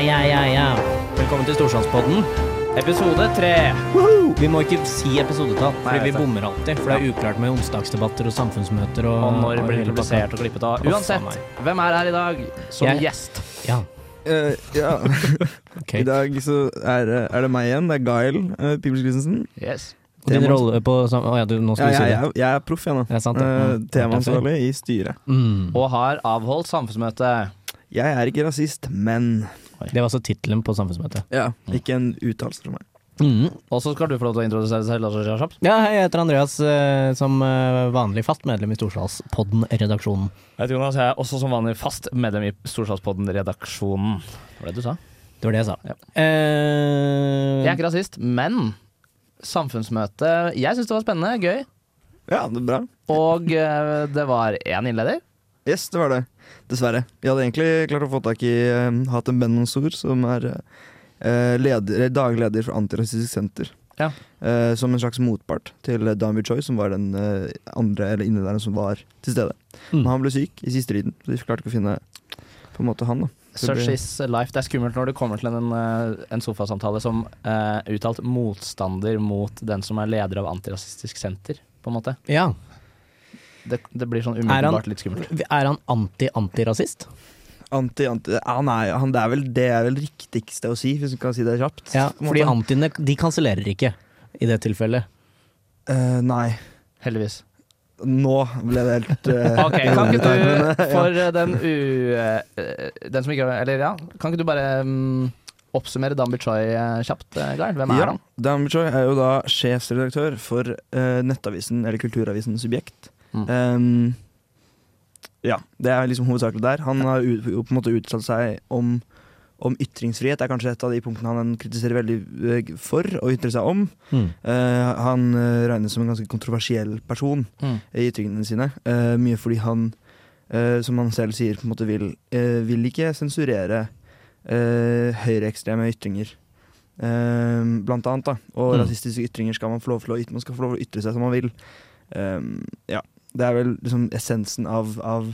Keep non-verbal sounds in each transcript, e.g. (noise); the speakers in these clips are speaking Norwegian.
ja, ja, ja. Velkommen til Storsalspodden. Episode tre. Vi må ikke si episodetall, for vi bommer alltid. For det er uklart med onsdagsdebatter og samfunnsmøter og Og når det blir publisert og klippet av. Uansett, oh, hvem er her i dag som Jeg- gjest? Ja, Uh, ja, (laughs) okay. i dag så er, det- er det meg igjen. Det er Guile uh, Pibels Christensen. Yes. Og din rolle på sam- oh, ja, du, nå Ja, du si jeg, det. jeg, jeg er proff, jeg nå. Er. Uh. Temaansvarlig i styret. Mm. Og har avholdt samfunnsmøte. Jeg er ikke rasist, men Det var altså tittelen på samfunnsmøtet. ja, ikke en uttalelse fra meg. Mm. Og så skal du få lov til å introdusere deg selv. Ja, hei, jeg heter Andreas, eh, som eh, vanlig fast medlem i Storsalspodden-redaksjonen. Jeg heter Jonas, jeg er også som vanlig fast medlem i Storsalspodden-redaksjonen. Det var det du sa? Det var det jeg sa. Ja. Eh, Jeg er ikke rasist, men samfunnsmøte Jeg syns det var spennende, gøy. Ja, det er bra. Og eh, det var én innleder. Yes, det var det. Dessverre. Vi hadde egentlig klart å få tak i uh, Hatem Ben Mansour, som er uh, leder, daglig leder for Antirasistisk Senter. Ja. Uh, som en slags motpart til uh, Choi, som var den uh, andre eller innlederen som var til stede. Mm. Men han ble syk i siste riden, så de klarte ikke å finne på en måte han. da Search is life. Det er skummelt når du kommer til en, en sofasamtale som uh, uttalt motstander mot den som er leder av Antirasistisk Senter, på en måte. Ja. Det, det blir sånn Er umiddelbart litt skummelt. Er han anti-antirasist? Anti, anti han er, han, det, er vel, det er vel riktigste å si, hvis du kan si det kjapt. Ja, fordi antiene de kansellerer ikke i det tilfellet. Uh, nei. Heldigvis. Nå ble det helt uh, (laughs) Ok, kan ikke du, (laughs) for eh, den u... Den som ikke Eller ja, kan ikke du bare um, oppsummere Dambi Choi eh, kjapt, Geir? Hvem er ja, han? Dan Choi er jo da sjefsredaktør for uh, nettavisen, eller kulturavisen Subjekt. Mm. Um, ja, det er liksom hovedsakelig der. Han har på en måte uttalt seg om, om ytringsfrihet. Er kanskje et av de punktene han kritiserer veldig eh, for å ytre seg om. Mm. Uh, han eh, regnes som en ganske kontroversiell person Mm. i ytringene sine. Uh, mye fordi han, uh, som han selv sier, på en måte vil, vil ikke sensurere uh, høyreekstreme ytringer. Eh, blant annet, da. Og Mm. rasistiske ytringer skal man få lov til å ytre. Man skal få lov til å ytre seg som man vil. Um, ja. Det er vel liksom essensen av, av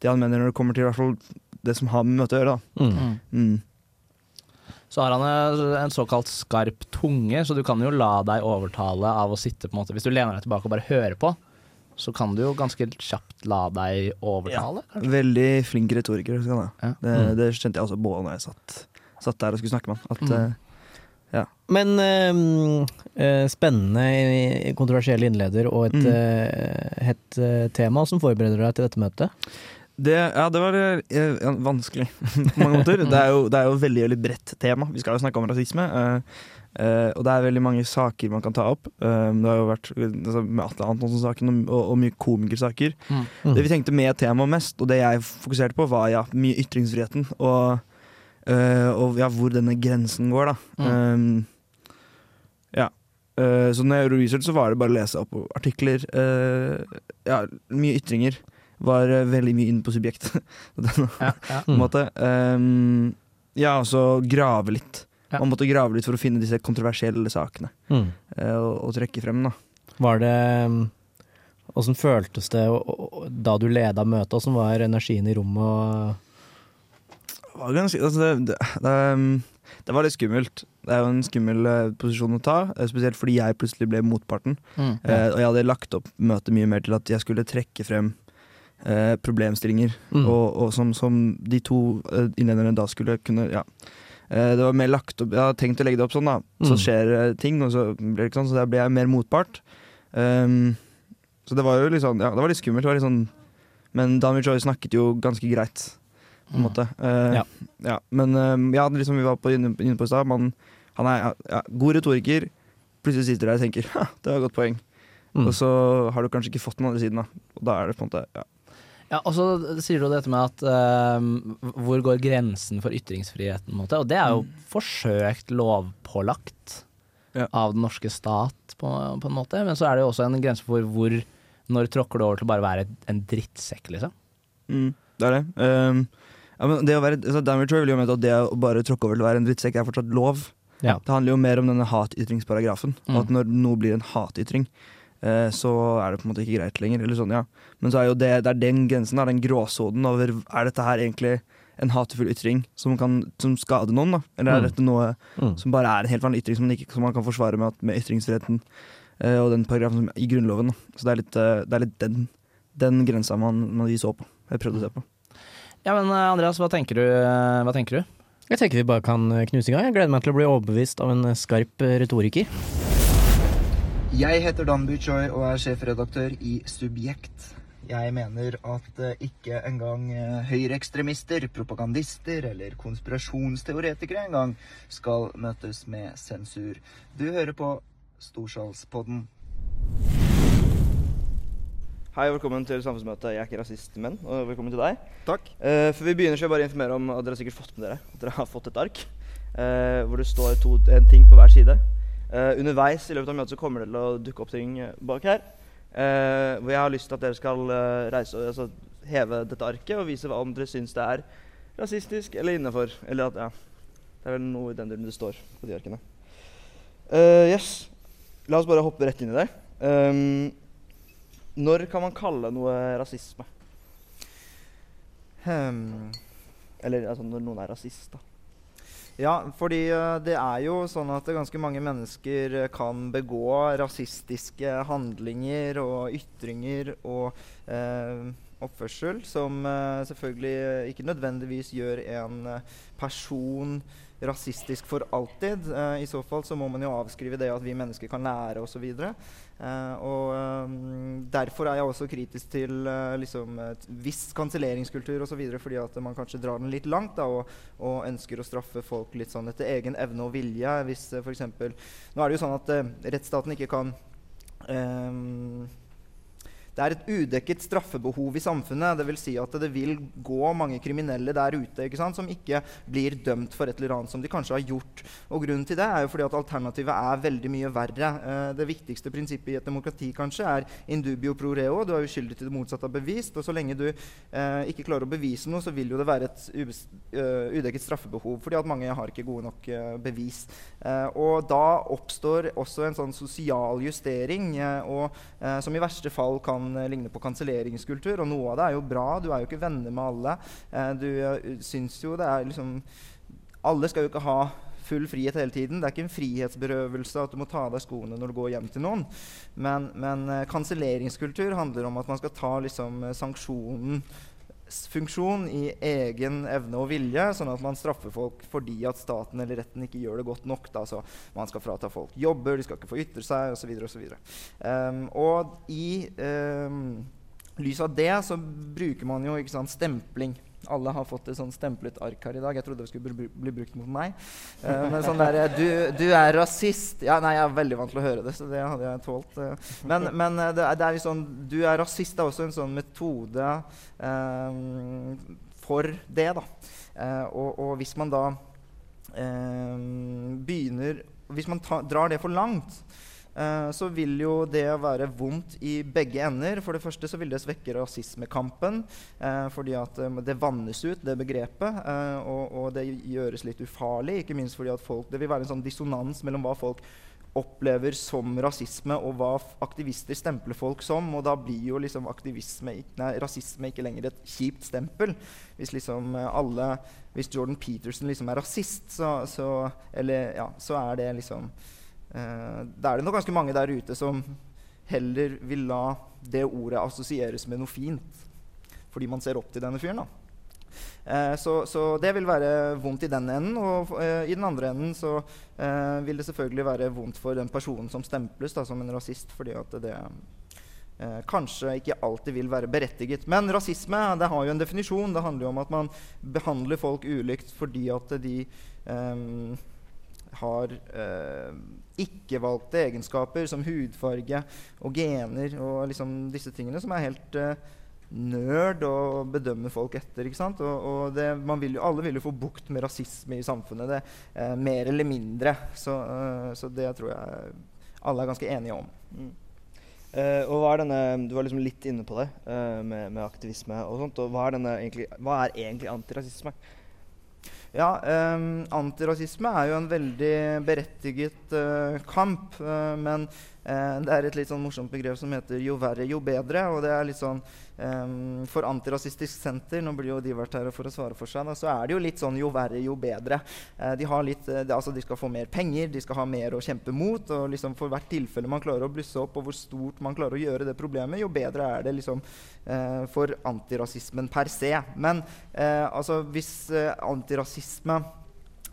det han mener når det kommer til fall det som har med møtet å gjøre. Da. Mm. Mm. Mm. Så har han en såkalt skarp tunge, så du kan jo la deg overtale av å sitte på en måte Hvis du lener deg tilbake og bare hører på, så kan du jo ganske kjapt la deg overtale. Ja. Veldig flink retoriker. Ja. Det, Mm. det skjønte jeg også både når jeg satt, satt der og skulle snakke med han. At, Mm. eh, Men eh, eh, spennende, kontroversiell innleder og et Mm. eh, hett eh, tema. Hvordan forbereder du deg til dette møtet? Det, ja, det var ja, vanskelig (laughs) på mange måter. Det er, jo, det er jo veldig, veldig bredt tema. Vi skal jo snakke om rasisme. Uh, uh, og det er veldig mange saker man kan ta opp. Uh, det har jo vært altså, med Atle Antonsen-saken og, og mye komikersaker. Mm. Mm. Det vi tenkte med temaet mest, og det jeg fokuserte på, var ja, mye ytringsfriheten. Og, og ja, hvor denne grensen går, da. Mm. Eh, Eh, så når jeg gjorde research, så var det bare å lese opp artikler. Uh, ja, mye ytringer. Var uh, veldig mye inne på subjekt. (laughs) Ja, ja. (laughs) Mm. måte. Um, ja, og så grave litt. Ja. Man måtte grave litt for å finne disse kontroversielle sakene Mm. og, og trekke frem. da Var det Åssen føltes det da du leda møtet? Åssen var energien i rommet? Og Det var, ganske, altså det, det, det, um, det var litt skummelt. Det er jo en skummel eh, posisjon å ta, eh, spesielt fordi jeg plutselig ble motparten. Mm. Eh, og jeg hadde lagt opp møtet mye mer til at jeg skulle trekke frem eh, problemstillinger, Mm. og, og som, som de to eh, innlederne da skulle kunne Ja. Eh, det var mer lagt opp Jeg hadde tenkt å legge det opp sånn, da. Så Mm. skjer ting, og så blir det ikke sånn, så der ble jeg mer motpart. Um, så det var jo litt sånn Ja, det var litt skummelt. Det var litt sånn, men Daniel Joy snakket jo ganske greit, på en Mm. måte. Uh, Ja. ja. Men um, ja, liksom vi var på, inne på i stad, man- han er ja, god retoriker. Plutselig sitter du der og tenker (laughs) ha, det var et godt poeng. Mm. Og så har du kanskje ikke fått den andre siden, da. Og da er det på en måte ja. Ja, og så sier du dette med at uh, hvor går grensen for ytringsfriheten, måte? Og det er jo forsøkt lovpålagt Ja. av den norske stat, på, på en måte. Men så er det jo også en grense for hvor Når tråkker du over til å bare være en drittsekk, liksom? Mm, det er det. Um, ja, men det å være, altså, Damage jo mene at det å bare tråkke over til å være en drittsekk er fortsatt lov. Ja. Det handler jo mer om denne hatytringsparagrafen. Mm. At når noe blir en hatytring, eh, så er det på en måte ikke greit lenger. Eller sånn, ja. Men så er jo det, det er den grensen, den gråsonen over er dette her egentlig en hatefull ytring som kan som skader noen? da? Eller er Mm. dette noe Mm. som bare er en helt vanlig ytring som man, ikke, som man kan forsvare med, at, med ytringsfriheten eh, og den paragrafen som, i Grunnloven? da. Så det er litt, eh, det er litt den, den grensa man, man vi så på. Jeg prøvde å se på. Ja, men eh, Andreas, hva tenker du? eh, Hva tenker du? Jeg tenker vi bare kan eh, knuse i gang. Jeg gleder meg til å bli overbevist av en eh, skarp eh, retoriker. Jeg heter Dan Buchoy og er sjefredaktør i Subjekt. Jeg mener at ikke engang høyreekstremister, propagandister eller konspirasjonsteoretikere engang skal møtes med sensur. Du hører på Storsalspodden. Hei og velkommen til samfunnsmøtet Jeg er ikke rasist, men og velkommen til deg. Takk. Uh, før vi begynner, skal jeg bare informere om at dere har sikkert fått med dere at dere har fått et ark Uh, hvor det står to, en ting på hver side. Uh, underveis i løpet av møtet så kommer det til å dukke opp ting eh, bak her. eh, hvor jeg har lyst til at dere skal eh, reise, altså, heve dette arket og vise hva om dere syns det er rasistisk eller innafor. Eller at, ja, det er vel noe i den duren det står på de arkene. Eh, yes. La oss bare hoppe rett inn i det. Um, når kan man kalle noe rasisme? Hmm. Eller altså, når noen er rasist, da. Ja, fordi eh, det er jo sånn at ganske mange mennesker eh, kan begå rasistiske handlinger og ytringer og eh, oppførsel som uh, selvfølgelig ikke nødvendigvis gjør en eh, person rasistisk for alltid. Uh, I så fall så må man jo avskrive det at vi mennesker kan lære osv. Uh, og um, derfor er jeg også kritisk til uh, liksom viss kanselleringskultur osv. fordi at man kanskje drar den litt langt da, og, og ønsker å straffe folk litt sånn etter egen evne og vilje. Hvis uh, f.eks. Nå er det jo sånn at eh, rettsstaten ikke kan ehm, det er et udekket straffebehov i samfunnet. Det vil si at det vil gå mange kriminelle der ute ikke sant, som ikke blir dømt for et eller annet som de kanskje har gjort. Og Grunnen til det er jo fordi at alternativet er veldig mye verre. Eh, det viktigste prinsippet i et demokrati kanskje er in dubio pro reo. Du er uskyldig til det motsatte av bevist. Og så lenge du eh, ikke klarer å bevise noe, så vil jo det være et eh, udekket straffebehov. Fordi at mange har ikke gode nok eh, bevis. Og da oppstår også en sånn sosial justering, og, som i verste fall kan eh, ligne på kanselleringskultur. Og noe av det er jo bra. Du er jo ikke venner med alle. Eh, du eh, syns jo det er liksom Alle skal jo ikke ha full frihet hele tiden. Det er ikke en frihetsberøvelse at du må ta av deg skoene når du går hjem til noen. Men, men kanselleringskultur handler om at man skal ta liksom, sanksjonen funksjon i egen evne og vilje, sånn at man straffer folk fordi at staten eller retten ikke gjør det godt nok. Da. Så man skal frata folk jobber, de skal ikke få ytre seg osv. Og, så um, og i um, lys av det så bruker man jo ikke sant, stempling. Alle har fått et sånn stemplet ark her i dag. Jeg trodde det skulle bli, brukt mot meg. Uh, men sånn der, du, du, er rasist. Ja, nei, jeg er veldig vant til å høre det, så det hadde jeg tålt. Uh. Men, men uh, det, er, det er sånn, du er rasist er også en sånn metode um, for det, da. Og, og, hvis man da begynner Hvis man ta, drar det for langt, så vil jo det være vondt i begge ender. For det første så vil det svekke rasismekampen. Uh, fordi at um, det vannes ut, det begrepet. Og, og, det gjøres litt ufarlig. Ikke minst fordi at folk, det vil være en sånn dissonans mellom hva folk opplever som rasisme, og hva aktivister stempler folk som. Og da blir jo liksom nei, rasisme ikke lenger et kjipt stempel. Hvis liksom alle Hvis Jordan Peterson liksom er rasist, så, så, eller, ja, så er det liksom da er det nok ganske mange der ute som heller vil la det ordet assosieres med noe fint. Fordi man ser opp til denne fyren. Eh, så, så, det vil være vondt i den enden. Og eh, i den andre enden så vil det selvfølgelig være vondt for den personen som stemples da, som en rasist. Fordi at det kanskje ikke alltid vil være berettiget. Men rasisme det har jo en definisjon. Det handler jo om at man behandler folk ulikt fordi at de um, har eh, ikke-valgte egenskaper som hudfarge og gener og liksom disse tingene som er helt uh, nerd å bedømme folk etter. ikke sant? Og, og det, vil jo, alle vil jo få bukt med rasisme i samfunnet, det, uh, mer eller mindre. Så, så, det tror jeg alle er ganske enige om. Mm. Uh, og hva er denne, Du var liksom litt inne på det uh, med, med, aktivisme og sånt. og Hva hva er egentlig antirasisme? Ja, um, antirasisme er jo en veldig berettiget uh, kamp. Uh, men det er et litt sånn morsomt begrep som heter 'jo verre, jo bedre'. og det er litt sånn eh, For Antirasistisk Senter, nå blir jo de vært her for å svare for seg, da, så er det jo litt sånn 'jo verre, jo bedre'. Eh, de, litt, eh, det, altså, de skal få mer penger, de skal ha mer å kjempe mot. og liksom For hvert tilfelle man klarer å blusse opp, og hvor stort man klarer å gjøre det problemet, jo bedre er det liksom eh, for antirasismen per se. Men eh, altså, hvis antirasisme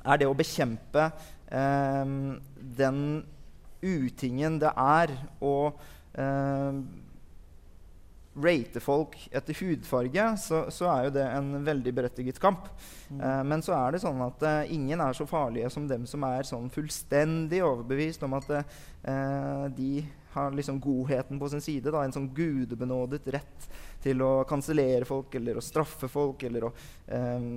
er det å bekjempe den utingen det er å eh, rate folk etter hudfarge, så, så, er jo det en veldig berettiget kamp. Mm. Eh, men så er det sånn at eh, ingen er så farlige som dem som er sånn fullstendig overbevist om at eh, de har liksom godheten på sin side. Da, en sånn gudebenådet rett til å kansellere folk eller å straffe folk eller å eh,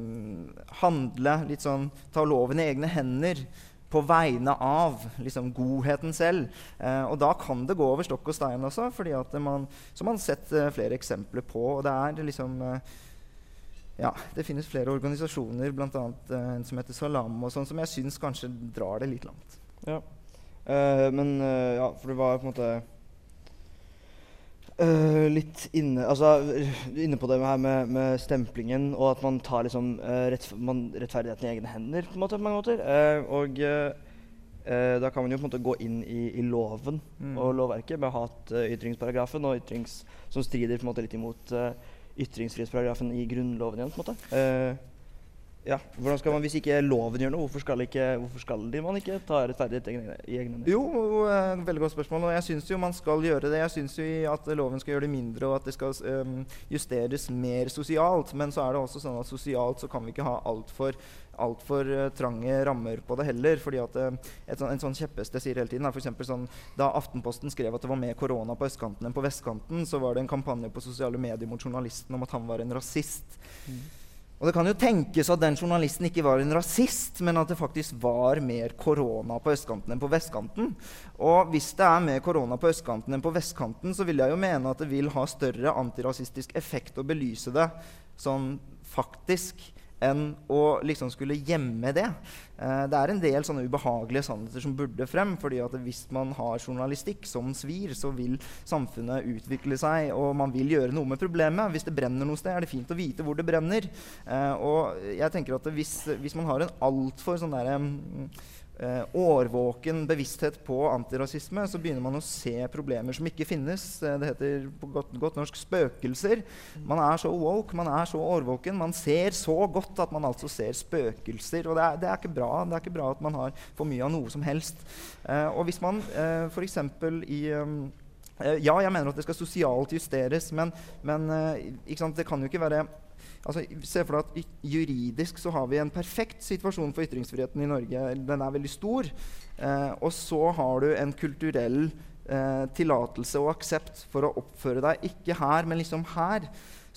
handle litt sånn Ta loven i egne hender på vegne av liksom, godheten selv. Eh, og da kan det gå over stokk og stein også, fordi at man, som man har sett eh, flere eksempler på. Og det er liksom eh, ja, det finnes flere organisasjoner, bl.a. Eh, en som heter Salam, og sånn, som jeg syns kanskje drar det litt langt. Ja, uh, men ja, for det var på en måte Uh, litt inne, altså, inne på det her med, med, stemplingen, og at man tar liksom, uh, rett, man, rettferdigheten i egne hender på, måte, på mange måter. Uh, og da kan man jo på en måte gå inn i, i loven mm. og lovverket med hatytringsparagrafen og ytrings, som strider på en måte litt imot ytringsfrihetsparagrafen i Grunnloven igjen. på en måte. Ja, hvordan skal man, Hvis ikke loven gjør noe, hvorfor skal, ikke, hvorfor skal man ikke ta rettferdighet i egne hender? Jo, uh, veldig godt spørsmål. og Jeg syns jo man skal gjøre det. Jeg syns at loven skal gjøre det mindre, og at det skal um, justeres mer sosialt. Men så er det også sånn at sosialt så kan vi ikke ha altfor altfor uh, trange rammer på det heller. fordi at uh, sånt, En sånn kjepphest jeg sier hele tiden er for sånn, Da Aftenposten skrev at det var mer korona på østkanten enn på vestkanten, så var det en kampanje på sosiale medier mot journalisten om at han var en rasist. Mm. Og Det kan jo tenkes at den journalisten ikke var en rasist, men at det faktisk var mer korona på østkanten enn på vestkanten. Og hvis det er mer korona på østkanten enn på vestkanten, så vil jeg jo mene at det vil ha større antirasistisk effekt å belyse det sånn faktisk enn å liksom skulle gjemme det. Eh, det er en del sånne ubehagelige sannheter som burde frem. fordi at hvis man har journalistikk som svir, så vil samfunnet utvikle seg, og man vil gjøre noe med problemet. Hvis det brenner noe sted, er det fint å vite hvor det brenner. Eh, og jeg tenker at hvis, hvis man har en altfor sånn derre um, eh, årvåken bevissthet på antirasisme, så begynner man å se problemer som ikke finnes. Eh, det heter på godt, godt, norsk spøkelser. Man er så woke, man er så årvåken. Man ser så godt at man altså ser spøkelser. Og det er, det er ikke bra. Det er ikke bra at man har for mye av noe som helst. Eh, og hvis man eh, f.eks. i um, ja, jeg mener at det skal sosialt justeres, men, men uh, det kan jo ikke være altså, Se for deg at juridisk så har vi en perfekt situasjon for ytringsfriheten i Norge. Den er veldig stor. Eh, og så har du en kulturell eh, tillatelse og aksept for å oppføre deg ikke her, men liksom her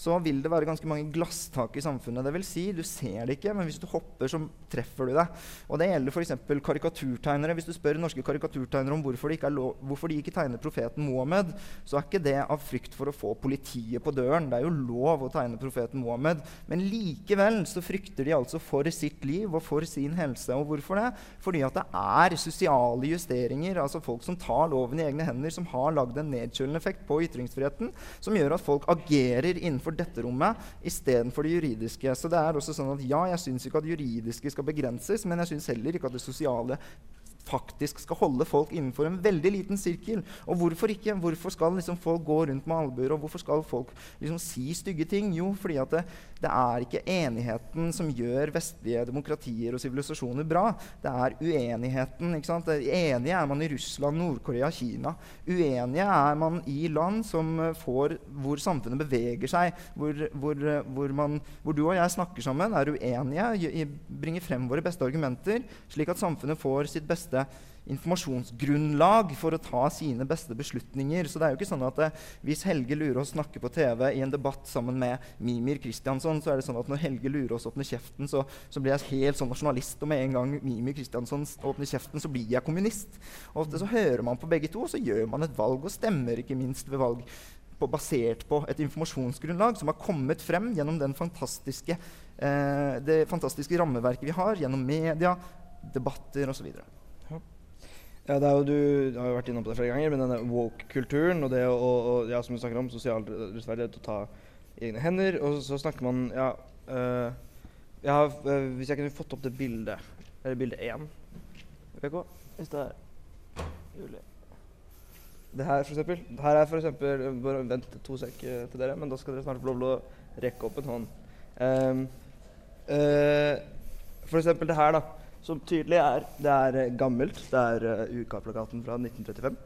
så vil det være ganske mange glasstak i samfunnet. Det vil si, Du ser det ikke, men hvis du hopper, så treffer du det. Og Det gjelder f.eks. karikaturtegnere. Hvis du spør norske karikaturtegnere om hvorfor de, hvorfor de, ikke tegner profeten Mohammed, så er ikke det av frykt for å få politiet på døren. Det er jo lov å tegne profeten Mohammed. Men likevel så frykter de altså for sitt liv og for sin helse. Og hvorfor det? Fordi at det er sosiale justeringer, altså folk som tar loven i egne hender, som har lagd en nedkjølende effekt på ytringsfriheten, som gjør at folk agerer innenfor for dette rommet istedenfor det juridiske. Så det er også sånn at ja, jeg syns ikke at juridiske skal begrenses, men jeg syns heller ikke at det sosiale faktisk skal holde folk innenfor en veldig liten sirkel. Og hvorfor ikke? Hvorfor skal liksom folk gå rundt med albuer, og hvorfor skal folk liksom si stygge ting? Jo, fordi det, det er ikke enigheten som gjør vestlige demokratier og sivilisasjoner bra. Det er uenigheten. ikke sant? Enige er man i Russland, Nord-Korea, Kina. Uenige er man i land som får, hvor samfunnet beveger seg, hvor, hvor, hvor, man, hvor du og jeg snakker sammen, er uenige, bringer frem våre beste argumenter, slik at samfunnet får sitt beste beste informasjonsgrunnlag for å ta sine beste beslutninger. Så det er jo ikke sånn at eh, Hvis Helge Lurås snakker på TV i en debatt sammen med Mimir Kristiansson, så er det sånn at når Helge Lurås åpner kjeften, så, så blir jeg helt sånn nasjonalist. Og med en gang Mimir Kristiansson åpner kjeften, så blir jeg kommunist. Og ofte så hører man på begge to, og så gjør man et valg, og stemmer ikke minst ved valg. På, basert på et informasjonsgrunnlag som har kommet frem gjennom fantastiske, eh, det fantastiske rammeverket vi har, gjennom media, debatter osv. Ja, det er jo, Du har jo vært innom på det flere ganger, men denne woke-kulturen og det å, og, ja, som du snakker om, sosial rettferdighet, å ta egne hender. Og så snakker man ja, øh, jeg har, øh, Hvis jeg kunne fått opp det bildet, eller bilde én VK, hvis det er mulig Det her, for eksempel. Her er for eksempel Bare vent to sek øh, til dere, men da skal dere snart få lov til å rekke opp en hånd. Um, uh, for eksempel det her, da som tydelig er Det er uh, gammelt. Det er uh, UK-plakaten fra 1935.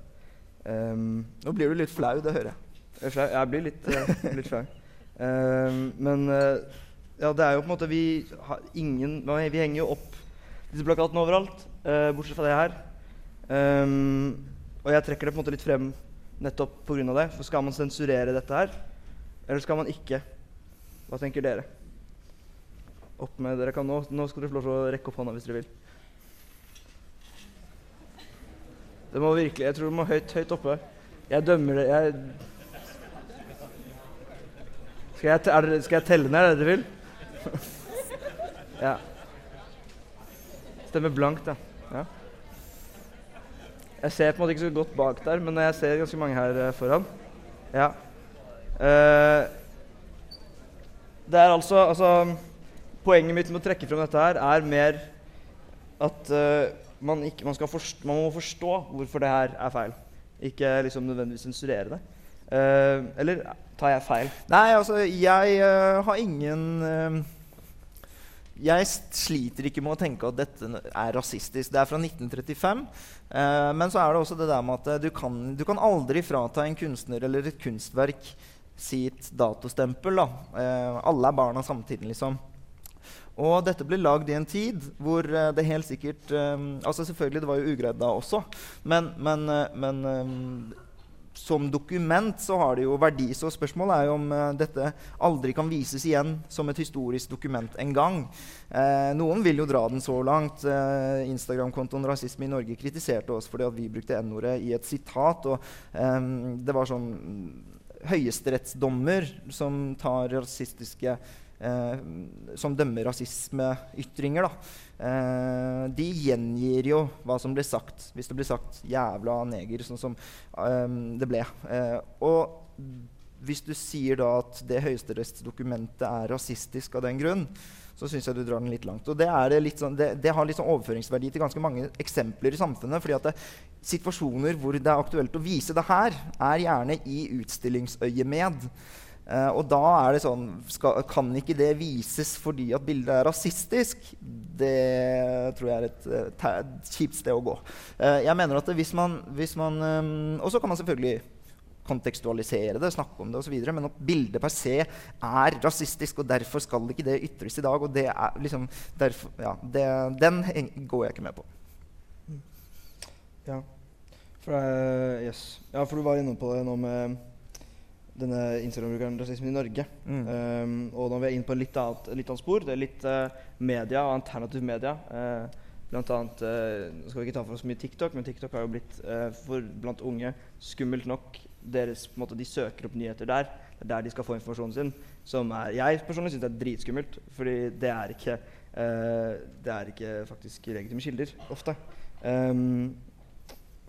Um, nå blir du litt flau, det hører jeg. Jeg, jeg blir litt, uh, (laughs) litt flau. Um, men ja, det er jo på en måte Vi har ingen Vi henger jo opp disse plakatene overalt, bortsett fra det her. Um, og jeg trekker det på en måte litt frem nettopp pga. det. For skal man sensurere dette her, eller skal man ikke? Hva tenker dere? Opp med dere kan nå. Nå skal dere få lov til å rekke opp hånda hvis dere vil. Det må virkelig Jeg tror det må høyt, høyt oppe. Jeg dømmer det jeg skal jeg, det, skal jeg telle ned, er det dere vil? (laughs) ja. Stemmer blankt, ja. ja. Jeg ser på en måte ikke så godt bak der, men jeg ser ganske mange her uh, foran. Ja. Uh, det er altså, altså Poenget mitt med å trekke frem dette her er mer at uh, man, ikke, man, forstå, man, må forstå hvorfor det her er feil. Ikke liksom nødvendigvis sensurere det. Uh, eller tar jeg feil? Nei, altså, jeg uh, har ingen Jeg sliter ikke med å tenke at dette er rasistisk. Det er fra 1935. men så er det også det der med at du kan, du kan aldri frata en kunstner eller et kunstverk sitt datostempel. alle er barna samtidig, liksom. Og dette ble lagd i en tid hvor uh, det helt sikkert um, altså Selvfølgelig, det var jo ugreit da også, men, men, uh, men um, som dokument så har det jo verdi. Så spørsmålet er jo om uh, dette aldri kan vises igjen som et historisk dokument en gang. noen vil jo dra den så langt. Instagram-kontoen Rasisme i Norge kritiserte oss fordi at vi brukte N-ordet i et sitat. og um, det var sånn høyesterettsdommer som tar rasistiske eh, som dømmer rasismeytringer, eh, de gjengir jo hva som blir sagt. Hvis det blir sagt 'jævla neger', sånn som eh, det ble. Eh, og hvis du sier da at det høyesterettsdokumentet er rasistisk av den grunn, så syns jeg du drar den litt langt. Og det, litt sånn, det, det har litt sånn overføringsverdi til ganske mange eksempler i samfunnet. fordi at det, situasjoner hvor det er aktuelt å vise det her, er gjerne i utstillingsøyemed. Uh, og da er det sånn skal, Kan ikke det vises fordi at bildet er rasistisk? Det tror jeg er et, et, et kjipt sted å gå. Uh, jeg mener at hvis man, hvis man um, Og så kan man selvfølgelig kontekstualisere det, snakke om det osv. Men at bildet per se er rasistisk, og derfor skal ikke det ytres i dag. Og det er liksom derfor, ja, det, Den går jeg ikke med på. Ja. For, uh, yes. ja, for du var inne på det nå med denne Instagram-brukeren Rasismen i Norge. Mm. Um, og nå er vi inne på en litt annet, litt annet spor. Det er litt uh, media og alternativ media. Uh, blant annet uh, Nå skal vi ikke ta for oss mye TikTok, men TikTok har jo blitt for blant unge skummelt nok. Deres, på en måte, de søker opp nyheter der. Det er der de skal få informasjonen sin. Som er, jeg personlig syns er dritskummelt, fordi det er ikke, det er ikke faktisk legitime kilder ofte. Um,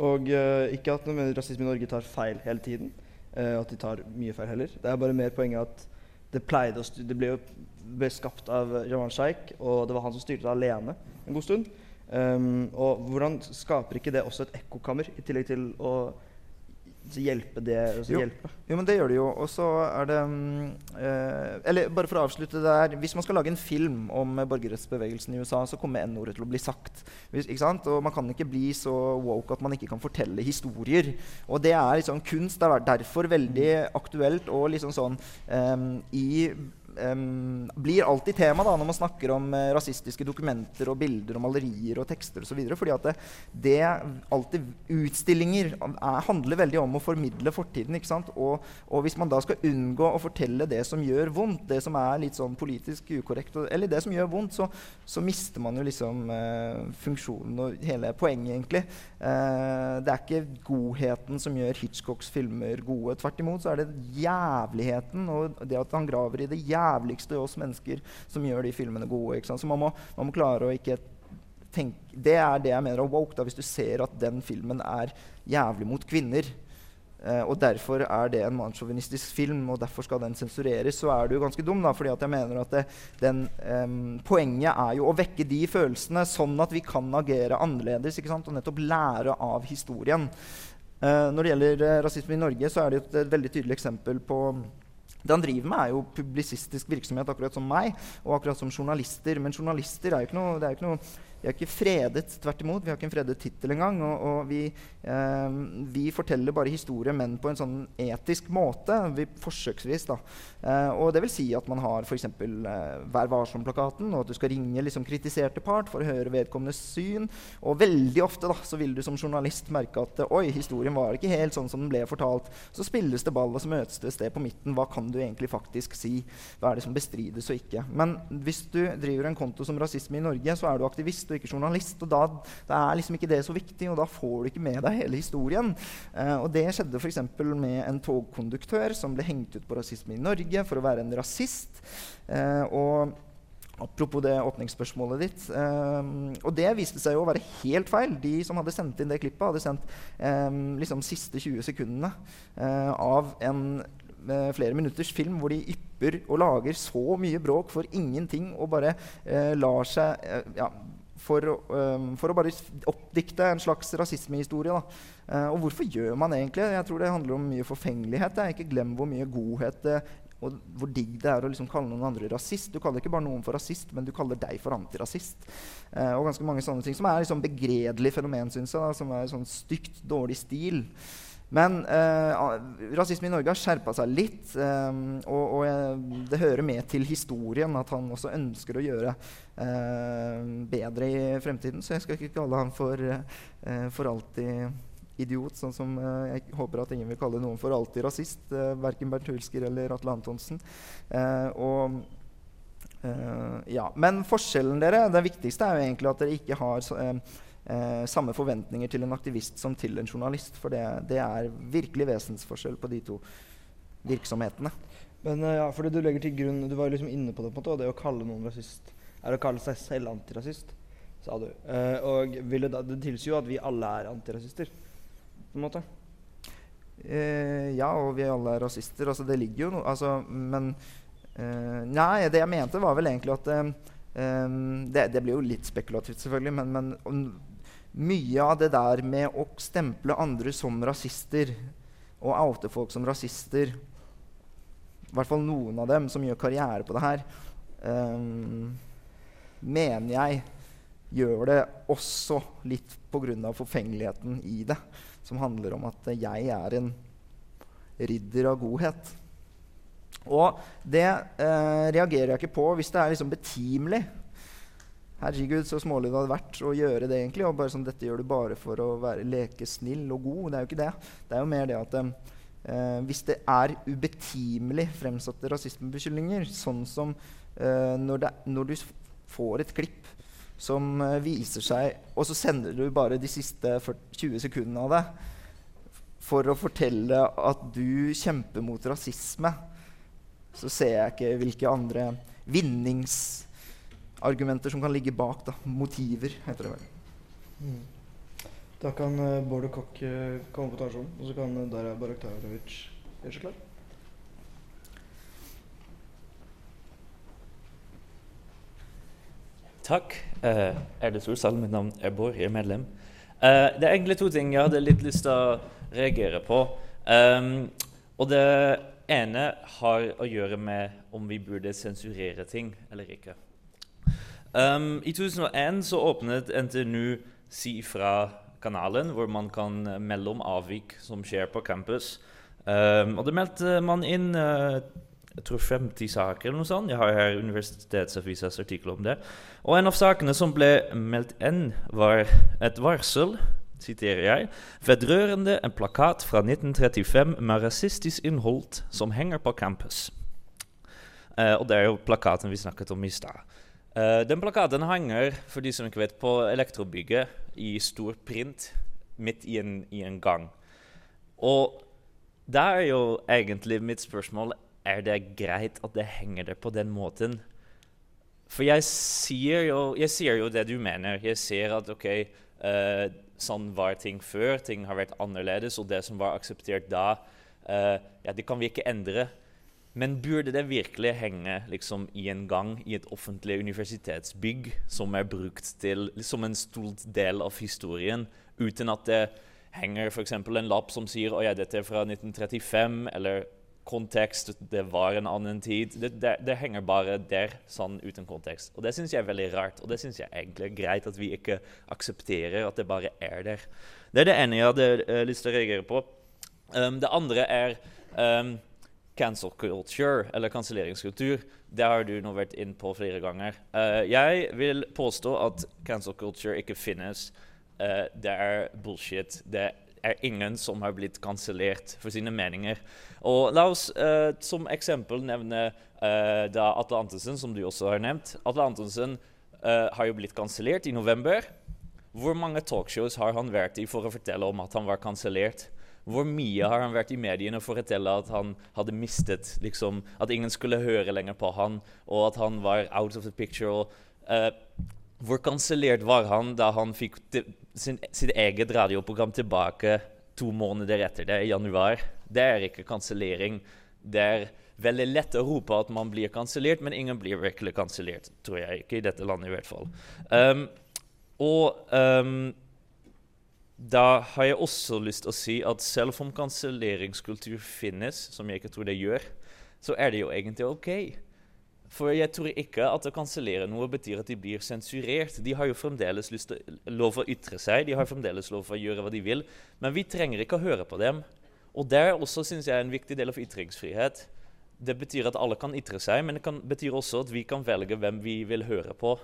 og ikke at rasisme i Norge tar feil hele tiden. Uh, at de tar mye feil heller. Det er bare mer poenget at det pleide å Det ble jo ble skapt av Jamal Sheikh, og det var han som styrte det alene en god stund. Um, og hvordan skaper ikke det også et ekkokammer, i tillegg til å hjelpe det jo. hjelpe. jo, men det gjør det jo. Og så er det eh, Eller bare for å avslutte det der Hvis man skal lage en film om borgerrettsbevegelsen i USA, så kommer N-ordet til å bli sagt. Hvis, og man kan ikke bli så woke at man ikke kan fortelle historier. Og det er liksom kunst. Det er derfor veldig aktuelt og liksom sånn um, i um, blir alltid tema da, når man snakker om uh, rasistiske dokumenter og bilder og malerier og tekster osv. Fordi at det, det, alltid Utstillinger er, handler veldig om å formidle fortiden. ikke sant? Og, og, hvis man da skal unngå å fortelle det som gjør vondt, det som er litt sånn politisk ukorrekt, eller det som gjør vondt, så, så mister man jo liksom uh, funksjonen og hele poenget, egentlig. Uh, det er ikke godheten som gjør Hitchcocks filmer gode. Tvert imot så er det jævligheten og det at han graver i det jævligste i oss mennesker som gjør de filmene gode. Så man må, man må klare å ikke tenke det er det jeg mener er woke. Da, hvis du ser at den filmen er jævlig mot kvinner, eh, og derfor er det en mannssjåvinistisk film, og derfor skal den sensureres, så er du ganske dum. da, fordi jeg mener at det, den, eh, Poenget er jo å vekke de følelsene, sånn at vi kan agere annerledes og nettopp lære av historien. Eh, når det gjelder eh, rasisme i Norge, så er det et, et veldig tydelig eksempel på det han driver med, er jo publisistisk virksomhet, akkurat som meg, og akkurat som journalister. Men journalister er jo ikke noe, det er jo ikke noe vi er ikke fredet, tvert imot. Vi har ikke en fredet tittel engang. Og, og vi, eh, vi, forteller bare historie, men på en sånn etisk måte. Vi, forsøksvis, da. Eh, og det vil si at man har f.eks. Eh, Vær varsom-plakaten, og at du skal ringe liksom, kritiserte part for å høre vedkommendes syn. Og veldig ofte da, så vil du som journalist merke at oi, historien var ikke helt sånn som den ble fortalt. Så spilles det ball, og så møtes det et sted på midten. Hva kan du egentlig faktisk si? Hva er det som bestrides og ikke? Men hvis du driver en konto som Rasisme i Norge, så er du aktivist ikke journalist. Og da, da, er liksom ikke det så viktig, og da får du ikke med deg hele historien. Eh, og det skjedde f.eks. med en togkonduktør som ble hengt ut på rasisme i Norge for å være en rasist. Eh, og Apropos det åpningsspørsmålet ditt. Um, og det viste seg jo å være helt feil. De som hadde sendt inn det klippet, hadde sendt um, liksom siste 20 sekundene uh, av en uh, flere minutters film hvor de ypper og lager så mye bråk for ingenting og bare uh, lar seg ja, for, um, for, å bare oppdikte en slags rasismehistorie. Uh, og hvorfor gjør man egentlig Jeg tror det handler om mye forfengelighet. Jeg ikke glem hvor mye godhet det og hvor digg det er å liksom kalle noen andre rasist. Du kaller ikke bare noen for rasist, men du kaller deg for antirasist. Eh, og ganske mange sånne ting Som er liksom begredelig fenomen, syns jeg. Da, som er sånn stygt, dårlig stil. Men eh, rasisme i Norge har skjerpa seg litt. Eh, og, og det hører med til historien at han også ønsker å gjøre eh, bedre i fremtiden. Så jeg skal ikke kalle han for, eh, for alltid idiot, sånn som eh, jeg håper at ingen vil kalle noen for alltid rasist. Eh, verken Bernt Hulsker eller Atle Antonsen. og ja, Men forskjellen dere, det viktigste er jo egentlig at dere ikke har så, eh, samme forventninger til en aktivist som til en journalist. For det, det er virkelig vesensforskjell på de to virksomhetene. Men uh, ja, fordi du legger til grunn Du var liksom inne på det, på en måte, og det å kalle noen rasist er å kalle seg selv antirasist, sa du. Uh, og det, da, det tilsier jo at vi alle er antirasister, på en måte. Uh, ja, og vi alle er rasister. Altså, det ligger jo noe altså, Men Nei, det jeg mente, var vel egentlig at Um, det, det, blir jo litt spekulativt, selvfølgelig, men, men mye av det der med å stemple andre som rasister og oute folk som rasister I hvert fall noen av dem som gjør karriere på det her, um, mener jeg gjør det også litt pga. forfengeligheten i det, som handler om at jeg er en ridder av godhet. Og det eh, reagerer jeg ikke på hvis det er liksom betimelig. Herregud, så smålig det hadde vært å gjøre det. egentlig, og bare sånn, Dette gjør du bare for å være, leke snill og god. Det er jo ikke det. Det er jo mer det at eh, hvis det er ubetimelig fremsatte rasismebeskyldninger, sånn som eh, når, det, når, du får et klipp som eh, viser seg Og så sender du bare de siste 40, 20 sekundene av det for å fortelle at du kjemper mot rasisme, så ser jeg ikke hvilke andre vinnings argumenter som kan ligge bak. Da. Motiver, heter det vel. Mm. Da kan uh, Bård og Kokk uh, komme på talerstolen, og så kan uh, Darja Baraktarovic gjøre seg klar. Takk. Uh, Erde Solsalen? mitt navn er Bård, jeg er medlem. Uh, det er egentlig to ting jeg hadde litt lyst til å reagere på. Um, og det ene har å gjøre med om vi burde sensurere ting eller ikke. Um, I 2001 så åpnet NTNU Si fra-kanalen, hvor man kan melde om avvik som skjer på campus. Um, og det meldte man inn uh, jeg tror 50 saker eller noe sånt. Jeg har her Universitetsavisas artikkel om det. Og en av sakene som ble meldt inn, var et varsel, siterer jeg, vedrørende en plakat fra 1935 med rasistisk innhold som henger på campus. Uh, og det er jo plakaten vi snakket om i stad. Uh, den plakaten henger for de som ikke vet, på Elektrobygget i stor print midt i en, i en gang. Og der er jo egentlig mitt spørsmål er det greit at det henger der på den måten For jeg sier, jo, jeg sier jo det du mener. Jeg ser at OK, uh, sånn var ting før. Ting har vært annerledes, og det som var akseptert da, uh, ja, det kan vi ikke endre. Men burde det virkelig henge liksom, i en gang i et offentlig universitetsbygg som er brukt til, som en stor del av historien, uten at det henger f.eks. en lapp som sier at dette er fra 1935, eller kontekst, det var en annen tid. Det, det, det henger bare der, sånn uten kontekst. Og det syns jeg er veldig rart. Og det syns jeg egentlig er greit at vi ikke aksepterer at det bare er der. Det er det ene jeg hadde uh, lyst til å reagere på. Um, det andre er um, cancel culture, eller kanselleringskultur. Det har du nå vært inn på flere ganger. Uh, jeg vil påstå at cancel culture ikke finnes. Uh, det er bullshit. Det er ingen som har blitt kansellert for sine meninger. Og La oss uh, som eksempel nevne da Atle Antonsen, som du også har nevnt. Atle Antonsen har jo blitt kansellert i november. Hvor mange talkshows har han vært i for å fortelle om at han var kansellert? Hvor mye har han vært i mediene for å fortelle at han hadde mistet liksom, At ingen skulle høre lenger på han, og at han var out of the picture? Og, hvor kansellert var han da han fikk sitt eget radioprogram tilbake to måneder etter det, i januar. Det er ikke kansellering. Det er veldig lett å rope at man blir kansellert, men ingen blir virkelig kansellert. Tror jeg ikke, i dette landet i hvert fall. Um, og um, da har jeg også lyst til å si at selv om kanselleringskultur finnes, som jeg ikke tror det gjør, så er det jo egentlig OK. For jeg tror ikke at å kansellere noe betyr at de blir sensurert. De har jo fremdeles lov å ytre seg, de har fremdeles lov å gjøre hva de vil. Men vi trenger ikke å høre på dem. Og det er også synes jeg, en viktig del av ytringsfrihet. Det betyr at alle kan ytre seg, men det kan, betyr også at vi kan velge hvem vi vil høre på.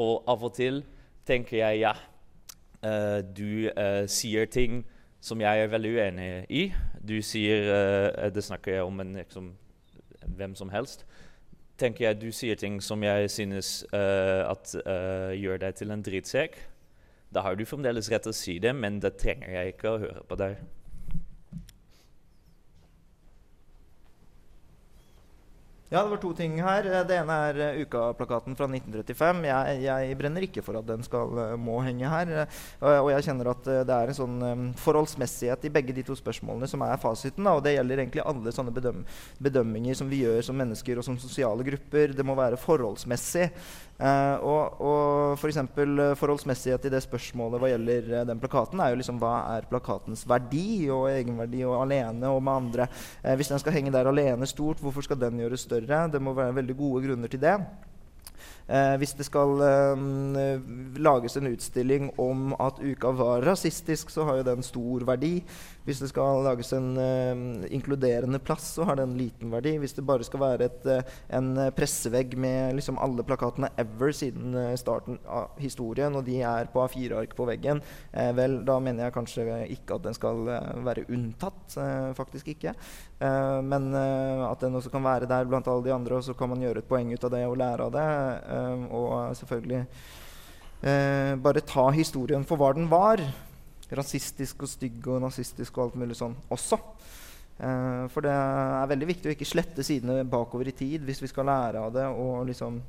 Og av og til tenker jeg ja, du uh, sier ting som jeg er veldig uenig i. Du sier uh, Det snakker jeg om en, liksom, hvem som helst tenker jeg du sier ting som jeg synes at, gjør deg til en drittsekk. Da har du fremdeles rett til å si det, men det trenger jeg ikke å høre på deg. Ja, det var to ting her. Det ene er ukaplakaten fra 1935. Jeg, jeg, brenner ikke for at den skal, uh, må henge her. Og jeg kjenner at det er en sånn forholdsmessighet i begge de to spørsmålene som er fasiten. Og det gjelder egentlig alle sånne bedøm bedømminger som vi gjør som mennesker og som sosiale grupper. Det må være forholdsmessig. Uh, og, og f.eks. For forholdsmessighet i det spørsmålet hva gjelder uh, den plakaten, er jo liksom hva er plakatens verdi og egenverdi og alene og med andre. Uh, hvis den skal henge der alene stort, hvorfor skal den gjøres større? Det må være veldig gode grunner til det. Eh, hvis det skal eh, lages en utstilling om at uka var rasistisk, så har jo den stor verdi. Hvis det skal lages en uh, inkluderende plass, så har det en liten verdi. Hvis det bare skal være et, uh, en pressevegg med liksom alle plakatene ever siden uh, starten av historien, og de er på A4-ark på veggen, vel, da mener jeg kanskje ikke at den skal være unntatt. faktisk ikke. men at den også kan være der blant alle de andre, og så kan man gjøre et poeng ut av det og lære av det. og selvfølgelig bare ta historien for hva den var rasistisk og stygg og nazistisk og alt mulig sånn også. Eh, for det er veldig viktig å ikke slette sidene bakover i tid hvis vi skal lære av det og liksom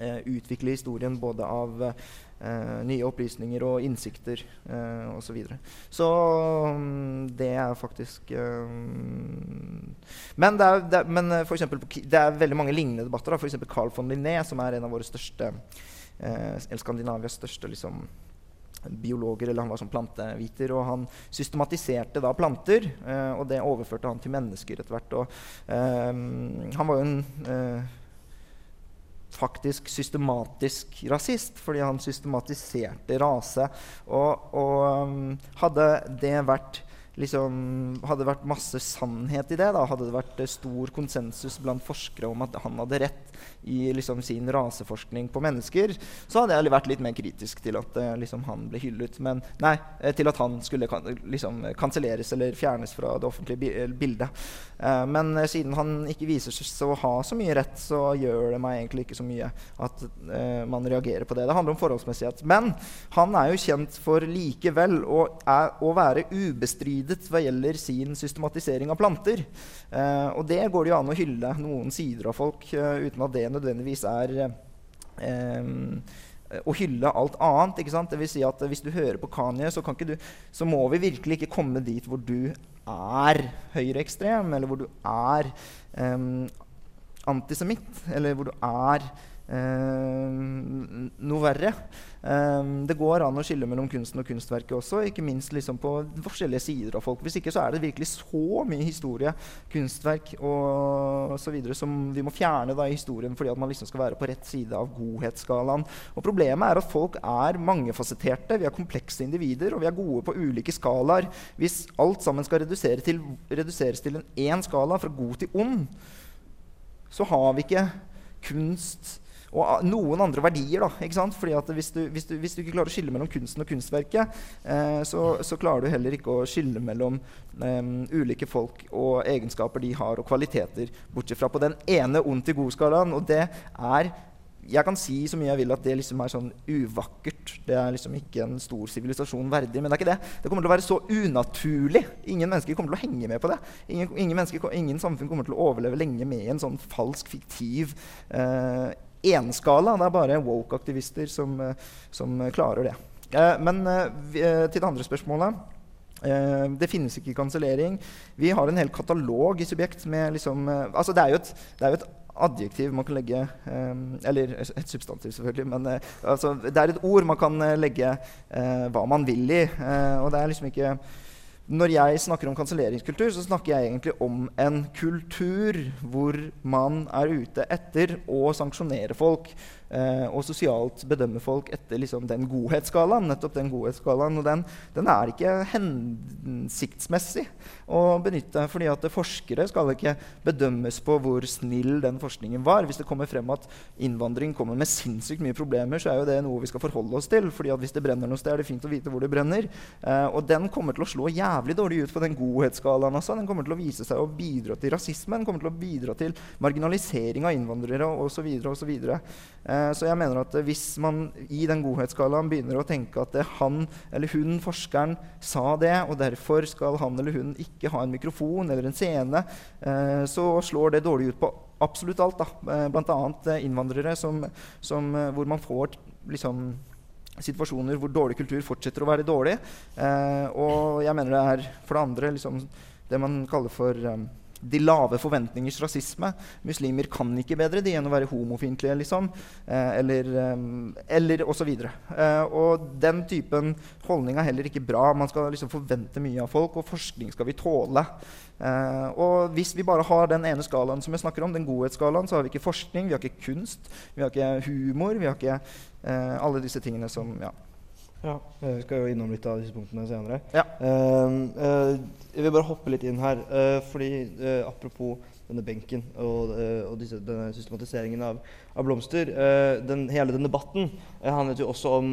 eh, utvikle historien både av eh, nye opplysninger og innsikter eh, osv. Så, videre. så um, det er faktisk um, Men, det er, det, men eh, for eksempel, det er veldig mange lignende debatter. F.eks. Carl von Linné, som er en av våre største eh, Skandinavias største liksom, biologer, eller han var sånn planteviter, og han systematiserte da planter. Eh, og det overførte han til mennesker etter hvert. Og, eh, han var jo en eh, faktisk systematisk rasist, fordi han systematiserte rase. Og, og um, hadde det vært liksom, hadde vært masse sannhet i det, da, hadde det vært stor konsensus blant forskere om at han hadde rett i liksom, sin raseforskning på mennesker, så hadde jeg vært litt mer kritisk til at uh, liksom, han ble hyllet. Men nei, eh, til at han skulle liksom, kanselleres eller fjernes fra det offentlige bildet. Men siden han ikke viser seg å ha så mye rett, så gjør det meg egentlig ikke så mye at man reagerer på det. Det handler om forholdsmessighet. Men han er jo kjent for likevel å, er, å være ubestridelig utvidet hva gjelder sin systematisering av planter. Eh, og det går det jo an å hylle noen sider av folk eh, uten at det nødvendigvis er ehm, å hylle alt annet. ikke sant? Det vil si at Hvis du hører på Kanye, så, du, så må vi virkelig ikke komme dit hvor du er høyreekstrem, eller hvor du er um, antisemitt, eller hvor du er noe verre. Um, det går an å skille mellom kunsten og kunstverket også, ikke minst liksom på forskjellige sider av folk. Hvis ikke så er det virkelig så mye historie, kunstverk og så videre som vi må fjerne da i historien fordi at man liksom skal være på rett side av godhetsskalaen. Og Problemet er at folk er mangefasetterte, vi er komplekse individer, og vi er gode på ulike skalaer. Hvis alt sammen skal redusere til, reduseres til en én skala, fra god til ond, så har vi ikke kunst og noen andre verdier. da, ikke sant? Fordi at hvis du, hvis du, hvis du ikke klarer å skille mellom kunsten og kunstverket, eh, så, så, klarer du heller ikke å skille mellom eh, ulike folk og egenskaper de har, og kvaliteter, bortsett fra på den ene ondt i god-skalaen. Og det er jeg kan si så mye jeg vil at det liksom er sånn uvakkert. Det er liksom ikke en stor sivilisasjon verdig. Men det er ikke det. Det kommer til å være så unaturlig. Ingen mennesker kommer til å henge med på det. Ingen, ingen, ingen samfunn kommer til å overleve lenge med en sånn falsk, fiktiv eh, enskala. Det er bare woke-aktivister som, eh, som, klarer det. Eh, men eh, til det andre spørsmålet. Det finnes ikke kansellering. Vi har en hel katalog i Subjekt med liksom Altså, det er jo et, er jo et adjektiv man kan legge Eller et substantiv, selvfølgelig. Men altså, det er et ord man kan legge hva man vil i. og det er liksom ikke Når jeg snakker om kanselleringskultur, så snakker jeg egentlig om en kultur hvor man er ute etter å sanksjonere folk. Eh, og sosialt bedømme folk etter liksom, den godhetsskalaen. nettopp den godhetsskalaen, og den, den, er ikke hensiktsmessig å benytte. fordi at forskere skal ikke bedømmes på hvor snill den forskningen var. Hvis det kommer frem at innvandring kommer med sinnssykt mye problemer, så er jo det noe vi skal forholde oss til. fordi at hvis det brenner noe sted, er det fint å vite hvor det brenner. Eh, og den kommer til å slå jævlig dårlig ut på den godhetsskalaen. også. Den kommer til å vise seg å bidra til rasisme, den kommer til å bidra til marginalisering av innvandrere osv. osv. Eh, så jeg mener at hvis man i den godhetsskalaen begynner å tenke at han eller hun, forskeren, sa det, og derfor skal han eller hun ikke ha en mikrofon eller en scene, eh, så slår det dårlig ut på absolutt alt. da. Eh, Bl.a. innvandrere som, som, hvor man får liksom situasjoner hvor dårlig kultur fortsetter å være dårlig. og jeg mener det er for det andre liksom, det man kaller for de lave forventningers rasisme. Muslimer kan ikke bedre de enn å være homofiendtlige, liksom. Eh, eller, eh, eller osv. Eh, og den typen holdning er heller ikke bra. Man skal liksom forvente mye av folk, og forskning skal vi tåle. Eh, og hvis vi bare har den ene skalaen som jeg snakker om, den godhetsskalaen, så har vi ikke forskning, vi har ikke kunst, vi har ikke humor, vi har ikke eh, alle disse tingene som ja, ja, Vi skal jo innom litt av disse punktene senere. Ja. Uh, uh, jeg vil bare hoppe litt inn her. Uh, fordi Apropos denne benken og, og disse, denne systematiseringen av, av blomster. Den, hele den debatten handlet jo også om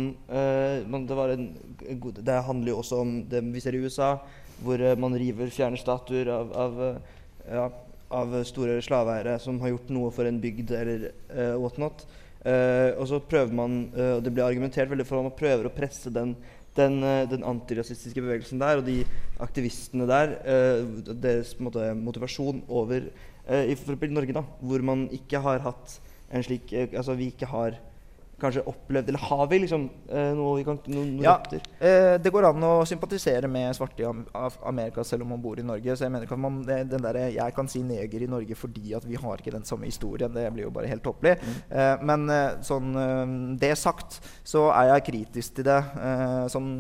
man, det, en, det, handler jo også om det vi ser i USA, hvor man river, fjerner statuer av, av, ja, av store slaveeiere som har gjort noe for en bygd eller uh, whatnot. Uh, og så prøver man, uh, og det blir argumentert veldig for at man prøver å presse den, den, uh, den antirasistiske bevegelsen der og de aktivistene der, deres måte, motivasjon over i for Norge, da, hvor man ikke har hatt en slik Altså vi ikke har kanskje opplevd Eller har vi liksom eh, noe vi kan noen Ja, eh, det går an å sympatisere med svarte i Amerika selv om man bor i Norge. Så jeg mener ikke at man, den der, Jeg kan si neger i Norge fordi at vi har ikke den samme historien. Det blir jo bare helt tåpelig. Mm. Eh, men eh, sånn eh, det sagt, så er jeg kritisk til det. Eh, sånn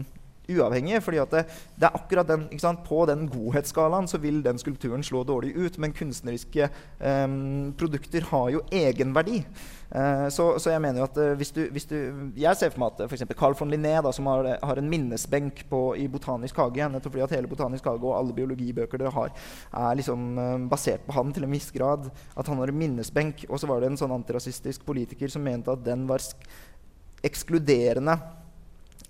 uavhengig. fordi det, det, er akkurat den, På den godhetsskalaen så vil den skulpturen slå dårlig ut. Men kunstneriske um, produkter har jo egenverdi. Uh, så, så, jeg mener jo at uh, hvis, du, hvis du, Jeg ser for meg at f.eks. Carl von Linné, da, som har, har, en minnesbenk på, i Botanisk hage Nettopp fordi at hele Botanisk hage og alle biologibøker dere har, er liksom basert på han til en viss grad. At han har en minnesbenk. Og så var det en sånn antirasistisk politiker som mente at den var ekskluderende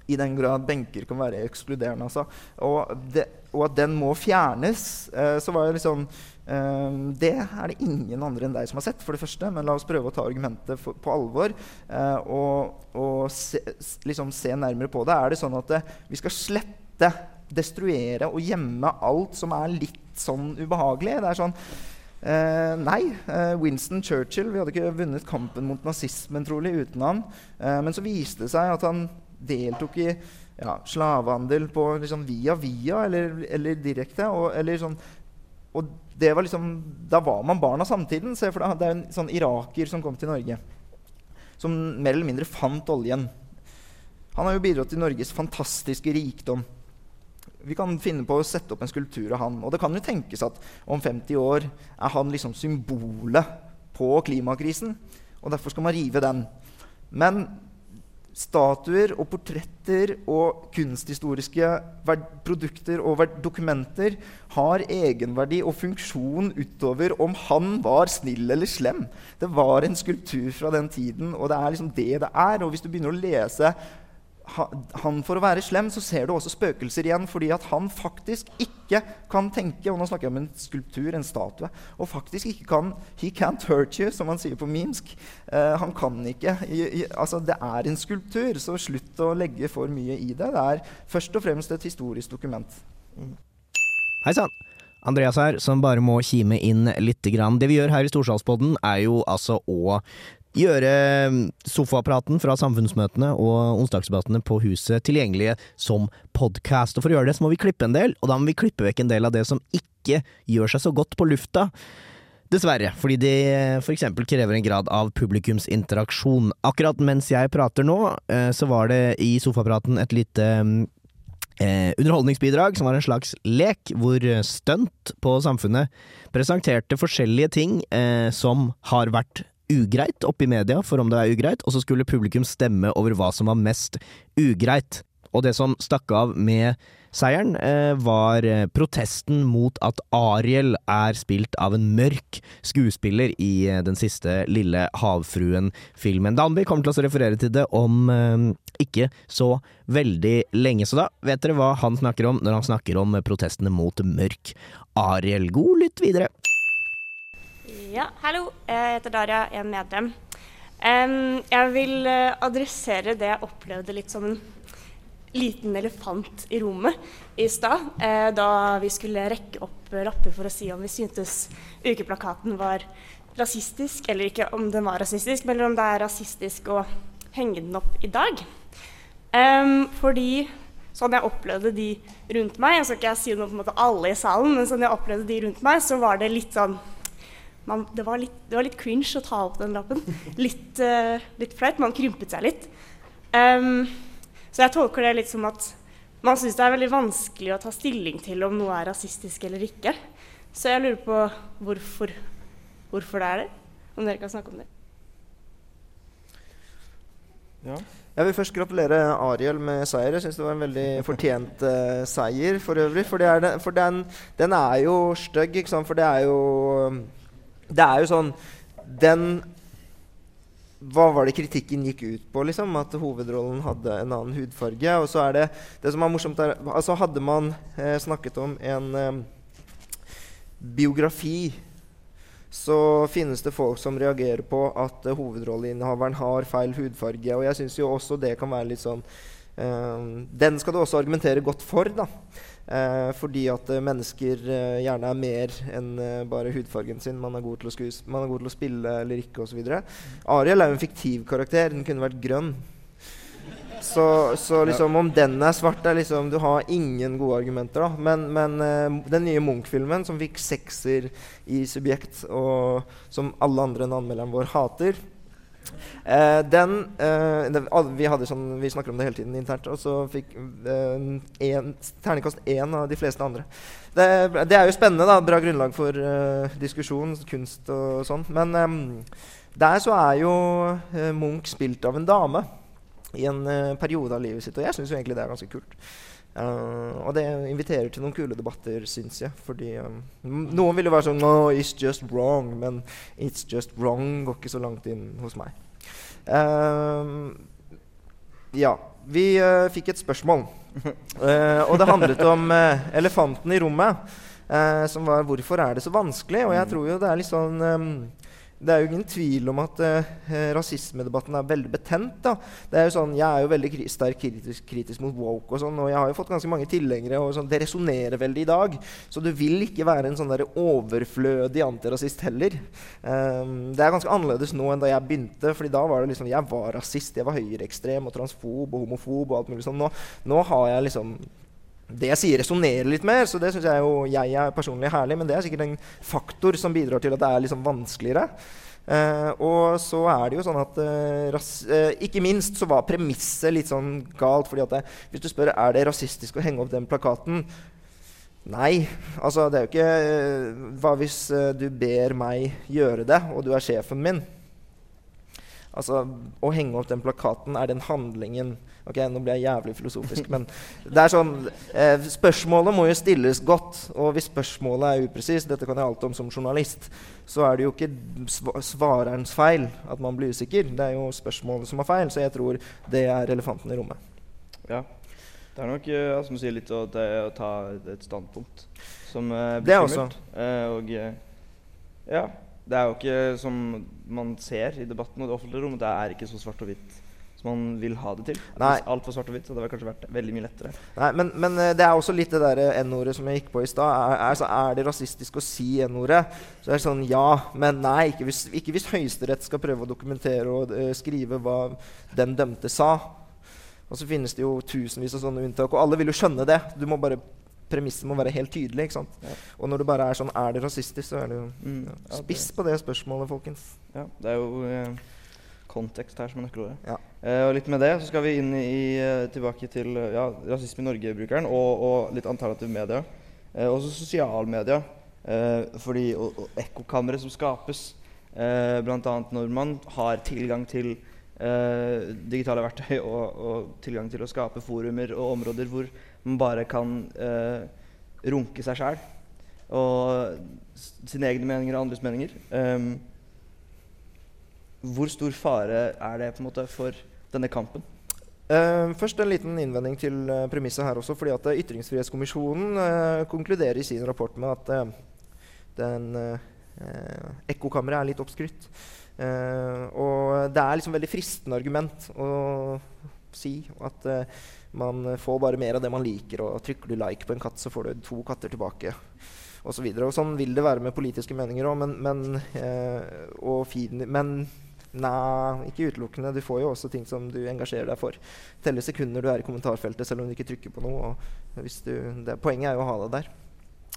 i den grad benker kan være ekskluderende. Altså. Og, det, og, at den må fjernes. Eh, så var det liksom eh, Det er det ingen andre enn deg som har sett, for det første. Men la oss prøve å ta argumentet for, på alvor eh, og, og se, liksom se, nærmere på det. Er det sånn at det, eh, vi skal slette, destruere og gjemme alt som er litt sånn ubehagelig? Det er sånn Eh, nei. Eh, Winston Churchill Vi hadde ikke vunnet kampen mot nazismen trolig uten han. Eh, men så viste det seg at han deltok i ja, slavehandel liksom via via eller, eller direkte. Og, eller sånn, og det var liksom, da var man barn av samtiden. Se for deg, det er en sånn iraker som kom til Norge. Som mer eller mindre fant oljen. Han har jo bidratt til Norges fantastiske rikdom. Vi kan finne på å sette opp en skulptur av han. Og det kan jo tenkes at om 50 år er han liksom symbolet på klimakrisen. Og derfor skal man rive den. Men statuer og portretter og kunsthistoriske produkter og dokumenter har egenverdi og funksjon utover om han var snill eller slem. Det var en skulptur fra den tiden, og det er liksom det det er. Og hvis du begynner å lese han for å være slem, så ser du også spøkelser igjen. Fordi at han faktisk ikke kan tenke Og nå snakker jeg om en skulptur, en statue. Og faktisk ikke kan He can't hurt you, som han sier på mimsk. Uh, han kan ikke i, i, Altså, det er en skulptur, så slutt å legge for mye i det. Det er først og fremst et historisk dokument. Mm. Hei sann! Andreas her, som bare må kime inn litt. Det vi gjør her i Storsalspodden, er jo altså å gjøre mm, sofapraten fra samfunnsmøtene og onsdagsdebattene på huset tilgjengelige som podkast. Og for å gjøre det, så må vi klippe en del, og da må vi klippe vekk en del av det som ikke gjør seg så godt på lufta. Dessverre, fordi det f.eks. krever en grad av publikumsinteraksjon. Akkurat mens jeg prater nå, eh, så var det i sofapraten et lite mm, Eh, underholdningsbidrag, som var en slags lek, hvor Stunt på Samfunnet presenterte forskjellige ting eh, som har vært ugreit oppe i media for om det er ugreit, og så skulle publikum stemme over hva som var mest ugreit. Og det som stakk av med seieren, eh, var eh, protesten mot at Ariel er spilt av en mørk skuespiller i eh, den siste Lille havfruen-filmen. Danby kommer til å referere til det om ikke så veldig lenge, så da vet dere hva han snakker om når han snakker om protestene mot mørk Ariel. God lytt videre! Ja, hallo. Jeg heter Daria, jeg er medlem. Jeg vil uh, adressere det jeg opplevde litt som en liten elefant i rommet i stad. Uh, da vi skulle rekke opp lapper for å si om vi syntes ukeplakaten var rasistisk, eller ikke om den var rasistisk, men om det er rasistisk å henge den opp i dag. Fordi sånn jeg opplevde de rundt meg, jeg skal ikke si noe på en måte alle i salen, men sånn jeg opplevde de rundt meg, så var det litt sånn man, det, var litt, det, var litt, cringe å ta opp den lappen. Litt, uh, litt flaut. Man krympet seg litt. Um, så jeg tolker det litt som at man syns det er veldig vanskelig å ta stilling til om noe er rasistisk eller ikke. Så jeg lurer på hvorfor, hvorfor det er det. Om dere kan snakke om det. Ja. Jeg vil først gratulere Ariel med seier. Jeg syns det var en veldig fortjent uh, seier for øvrig. For, det, for den, den, er jo stygg, ikke sant. For det er jo det er jo sånn Den hva var det kritikken gikk ut på? liksom? At hovedrollen hadde en annen hudfarge. Og så er det det som er morsomt er, altså Hadde man eh, snakket om en eh, biografi, så finnes det folk som reagerer på at eh, hovedrolleinnehaveren har feil hudfarge. Og jeg syns jo også det kan være litt sånn eh, Den skal du også argumentere godt for. da Eh, fordi at eh, mennesker eh, gjerne er mer enn eh, bare hudfargen sin. Man er god til å, skus, man er god til å spille eller ikke osv. Ariel er jo en fiktiv karakter. Den kunne vært grønn. Så, så liksom, om den er svart, er liksom Du har ingen gode argumenter, da. Men, men uh, den nye Munch-filmen, som fikk sekser i Subjekt, og som alle andre enn anmelderen vår hater, Eh, den uh, det, vi, sånn, vi, snakker om det hele tiden internt, og så fikk uh, en, terningkast én av de fleste andre. Det, det, er jo spennende. da, Bra grunnlag for uh, diskusjon, kunst og sånn. Men um, der så er jo uh, Munch spilt av en dame i en uh, periode av livet sitt, og jeg syns egentlig det er ganske kult. Uh, og det inviterer til noen kule debatter, syns jeg. Fordi um, Noen vil jo være sånn No, it's just wrong. Men it's just wrong går ikke så langt inn hos meg. Uh, ja. Vi uh, fikk et spørsmål. og det handlet om elefanten i rommet. som var 'Hvorfor er det så vanskelig?' Og jeg tror jo det er litt sånn um, det er jo ingen tvil om at eh, rasismedebatten er veldig betent. da. Det er jo sånn, Jeg er jo veldig kri sterkt kritisk, kritisk mot woke, og sånn, og jeg har jo fått ganske mange tilhengere. og sånn, Det resonnerer veldig i dag. Så du vil ikke være en sånn der overflødig antirasist heller. Um, det er ganske annerledes nå enn da jeg begynte. fordi da var det liksom, Jeg var rasist, jeg var høyreekstrem og transfob og homofob. og alt mulig sånn. Nå, nå har jeg liksom det jeg sier, resonnerer litt mer, så det syns jeg jo jeg er personlig herlig. Men det er sikkert en faktor som bidrar til at det er liksom vanskeligere. Eh, og så er det jo sånn at eh, ras, eh, Ikke minst så var premisset litt sånn galt. fordi at det, Hvis du spør er det rasistisk å henge opp den plakaten Nei. altså det er jo ikke eh, Hva hvis eh, du ber meg gjøre det, og du er sjefen min? Altså, Å henge opp den plakaten, er den handlingen Ok, nå ble jeg jævlig filosofisk, men det er sånn eh, Spørsmålet må jo stilles godt. Og hvis spørsmålet er upresist, dette kan jeg alt om som journalist, så er det jo ikke sv svarerens feil at man blir usikker. Det er jo spørsmålet som er feil, så jeg tror det er elefanten i rommet. Ja. Det er nok uh, som sier, litt å, å ta et standpunkt som eh, blir skummelt. Uh, og uh, ja. Det er jo ikke som man ser i debatten og det offentlige rom, det er ikke så svart og hvitt som man vil ha det til. Nei. Hvis alt var svart og hvitt, så hadde det kanskje vært veldig mye lettere. Nei, men, men eh, det er også litt det der eh, N-ordet som jeg gikk på i stad. Er, er, er det rasistisk å si N-ordet? Så er det sånn ja, men nei. Ikke hvis, ikke hvis Høyesterett skal prøve å dokumentere og uh, skrive hva den dømte sa. Og så finnes det jo tusenvis av sånne unntak, og alle vil jo skjønne det. Du må bare Premisset må være helt tydelig. ikke sant? Ja. Og når det bare er sånn Er det rasistisk, så er det jo Mm. ja. Spiss på det spørsmålet, folkens. Ja, det er jo eh, kontekst her som er nøkkelordet. Ja. Eh, og litt med det så skal vi inn i, eh, tilbake til ja, rasisme i Norge-brukeren og, og litt alternativ media. Eh, også sosialmedia. Eh, fordi, og, og ekkokamre som skapes. Eh, Bl.a. når man har tilgang til eh, digitale verktøy og, og tilgang til å skape forumer og områder hvor man bare kan eh, runke seg sjæl. Og sine egne meninger og andres meninger. Um, hvor stor fare er det på en måte for denne kampen? Uh, først en liten innvending til uh, premisset her også. fordi at uh, Ytringsfrihetskommisjonen uh, konkluderer i sin rapport med at den ekkokammeret er litt oppskrytt. Eh, og det er liksom veldig fristende argument å si at uh, man får bare mer av det man liker, og trykker du like på en katt, så får du to katter tilbake. Og så videre. og sånn vil det være med politiske meninger òg, men, men, uh, og fin, men Nei, ikke utelukkende. Du får jo også ting som du engasjerer deg for. Telle sekunder du er i kommentarfeltet, selv om du ikke trykker på noe. Du, det, poenget er jo å ha det der.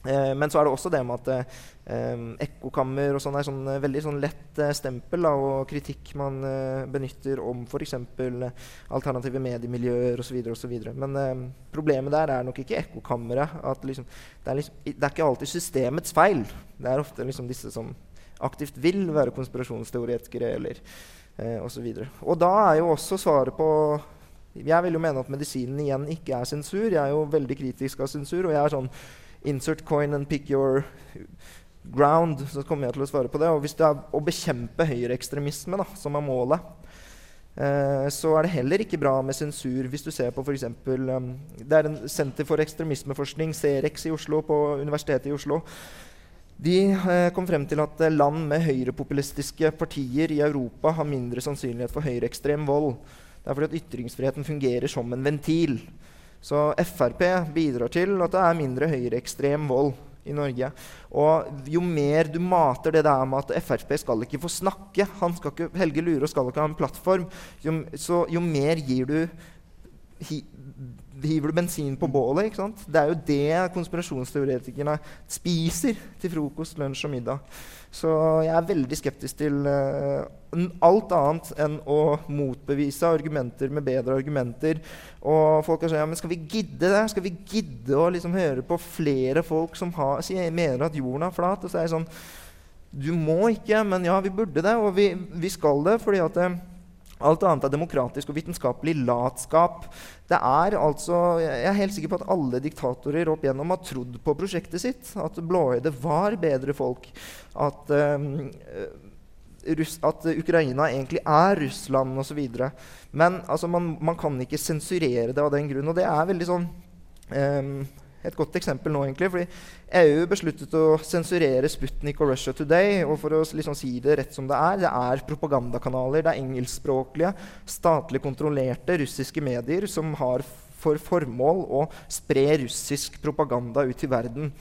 Eh, men så er det også det med at eh, ekkokammer og sånn er sånn eh, veldig sånn lett eh, stempel da, og kritikk man eh, benytter om f.eks. Eh, alternative mediemiljøer osv. osv. Men eh, problemet der er nok ikke ekkokammeret. Liksom, det, liksom, det er ikke alltid systemets feil. Det er ofte liksom disse som aktivt vil være konspirasjonsteoretikere eller eh, osv. Og da er jo også svaret på Jeg vil jo mene at medisinen igjen ikke er sensur. Jeg er jo veldig kritisk av sensur. Og jeg er sånn Insert coin and pick your ground. Så kommer jeg til å svare på det. Og hvis det er å bekjempe høyreekstremisme som er målet, eh, så er det heller ikke bra med sensur hvis du ser på f.eks. Um, det er en Senter for ekstremismeforskning, Cerex i Oslo, på Universitetet i Oslo. De eh, kom frem til at eh, land med høyrepopulistiske partier i Europa har mindre sannsynlighet for høyreekstrem vold. Det er fordi at ytringsfriheten fungerer som en ventil. Så Frp bidrar til at det er mindre høyreekstrem vold i Norge. Og jo mer du mater det der med at Frp skal ikke få snakke han skal ikke, Helge Lurås skal ikke ha en plattform, jo, så jo mer gir du hi, hiver du bensin på bålet. ikke sant? Det er jo det konspirasjonsteoretikerne spiser til frokost, lunsj og middag. Så jeg er veldig skeptisk til uh, alt annet enn å motbevise argumenter med bedre argumenter. Og folk har sagt ja, men Skal vi gidde det? Skal vi gidde å liksom høre på flere folk som har, sier, mener at jorden er flat? Og så er jeg sånn Du må ikke, men ja, vi burde det, og vi, vi skal det. fordi at eh, Alt annet er demokratisk og vitenskapelig latskap. Det er altså, Jeg er helt sikker på at alle diktatorer opp igjennom har trodd på prosjektet sitt. At blåøyde var bedre folk. At, uh, at Ukraina egentlig er Russland osv. Men altså, man, man kan ikke sensurere det av den grunn. Og det er veldig sånn um, et godt eksempel nå, egentlig. fordi EU besluttet å sensurere Sputnik og Russia Today. Og for å liksom si det rett som det er, det er propagandakanaler, det er engelskspråklige, statlig kontrollerte russiske medier som har for formål å spre russisk propaganda ut i verden.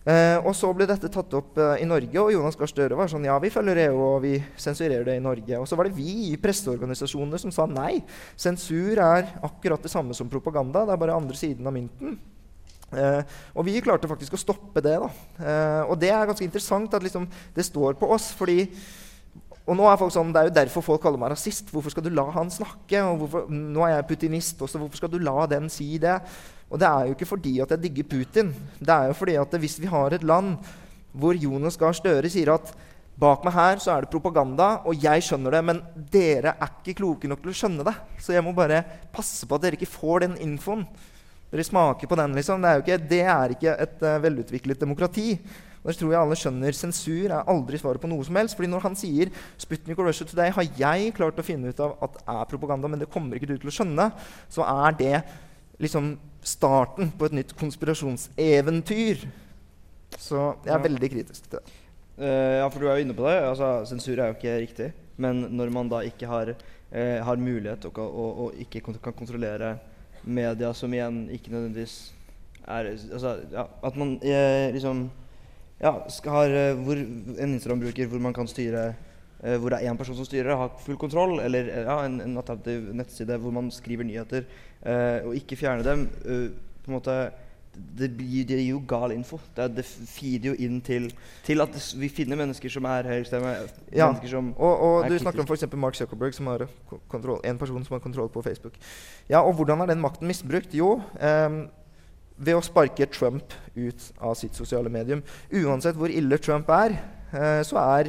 Eh, og så ble dette tatt opp eh, i Norge, og Jonas Gahr Støre var sånn Ja, vi følger EU, og vi sensurerer det i Norge. Og så var det vi i presseorganisasjonene som sa nei. Sensur er akkurat det samme som propaganda. Det er bare andre siden av mynten. Eh, og vi klarte faktisk å stoppe det. da. Eh, og det er ganske interessant at liksom, det står på oss. fordi og nå er folk sånn, Det er jo derfor folk kaller meg rasist. Hvorfor skal du la han snakke? Og hvorfor, nå er jeg putinist også. Hvorfor skal du la den si det? Og det er jo ikke fordi at jeg digger Putin. Det er jo fordi at hvis vi har et land hvor Jonas Gahr Støre sier at bak meg her så er det propaganda, og jeg skjønner det, men dere er ikke kloke nok til å skjønne det. Så jeg må bare passe på at dere ikke får den infoen. Dere smaker på den, liksom. Det er, ikke, det er ikke, et uh, velutviklet demokrati. Og det tror jeg alle skjønner. Sensur er aldri svaret på noe som helst. fordi når han sier Sputnik og Russia Today har jeg klart å finne ut av at er propaganda, men det kommer ikke du til å skjønne, så er det liksom starten på et nytt konspirasjonseventyr. Så jeg er veldig kritisk til det. Uh, ja, for du er jo inne på det. Altså, sensur er jo ikke riktig. Men når man da ikke har, uh, har mulighet og, og, og ikke kan kontrollere media, som igjen ikke nødvendigvis er altså, ja, At man eh, liksom ja, har hvor, en Instagram-bruker hvor man kan styre eh, hvor det er én person som styrer, har full kontroll, eller uh, ja, en, en alternativ nettside hvor man skriver nyheter, eh, og ikke fjerne dem på en måte det, det gir jo gal info. Det, det feeder jo inn til, til at vi finner mennesker som er høyrestemme. Ja, og, og du snakker om f.eks. Mark Zuckerberg, som har kontroll, en person som har kontroll på Facebook. Ja, Og hvordan er den makten misbrukt? Jo, um, ved å sparke Trump ut av sitt sosiale medium. Uansett hvor ille Trump er, så er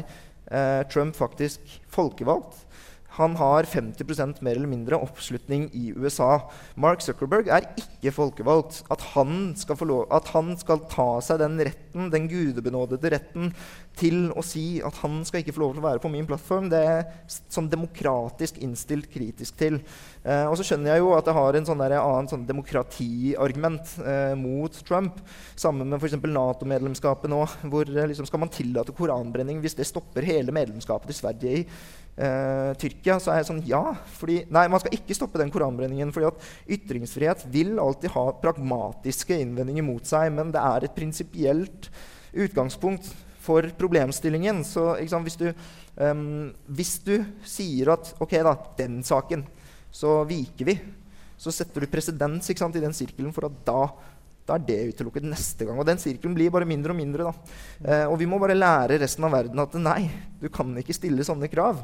eh, Trump faktisk folkevalgt. Han har 50% mer eller mindre oppslutning i USA. Mark Zuckerberg er ikke folkevalgt. At han lov, at han skal ta seg den retten, den gudebenådede retten til å si at han skal ikke få lov til å være på min plattform, det er sånn demokratisk innstilt kritisk til. Eh, og så skjønner jeg jo at det har en sånn annen sånn demokratiargument eh, mot Trump. Sammen med f.eks. Nato-medlemskapet nå. hvor eh, liksom, Skal man tillate koranbrenning hvis det stopper hele medlemskapet til Sverige i? Eh, Tyrkia, så er jeg sånn Ja. Fordi, nei, man skal ikke stoppe den koranbrenningen. fordi at ytringsfrihet vil alltid ha pragmatiske innvendinger mot seg, men det er et prinsipielt utgangspunkt for problemstillingen. Så sant, hvis, du, um, hvis du sier at OK, da, den saken, så viker vi. Så setter du presedens i den sirkelen for at da da er det utelukket neste gang. Og den sirkelen blir bare mindre og mindre. da. Eh, og vi må bare lære resten av verden at nei, du kan ikke stille sånne krav.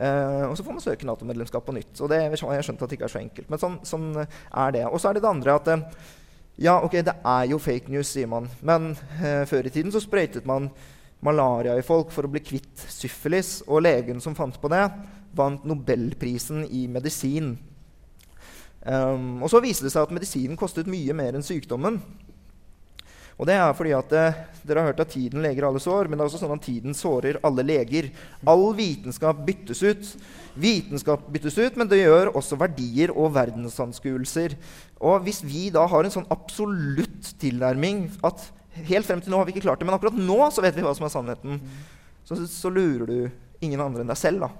Uh, og så får man søke Nato-medlemskap på nytt. Og det jeg skjønt at det ikke er så enkelt. Men sånn, sånn er det. Og så er det det andre at uh, ja, ok, det er jo fake news, sier man. Men uh, før i tiden så sprøytet man malaria i folk for å bli kvitt syfilis. Og legen som fant på det, vant nobelprisen i medisin. Um, og så viste det seg at medisinen kostet mye mer enn sykdommen. Og det er fordi at eh, Dere har hørt at tiden leger alle sår, men det er også sånn at tiden sårer alle leger. All vitenskap byttes ut. Vitenskap byttes ut, men det gjør også verdier og verdensanskuelser. Og hvis vi da har en sånn absolutt tilnærming at helt frem til nå har vi ikke klart det, men akkurat nå så vet vi hva som er sannheten, så, så lurer du ingen andre enn deg selv. da.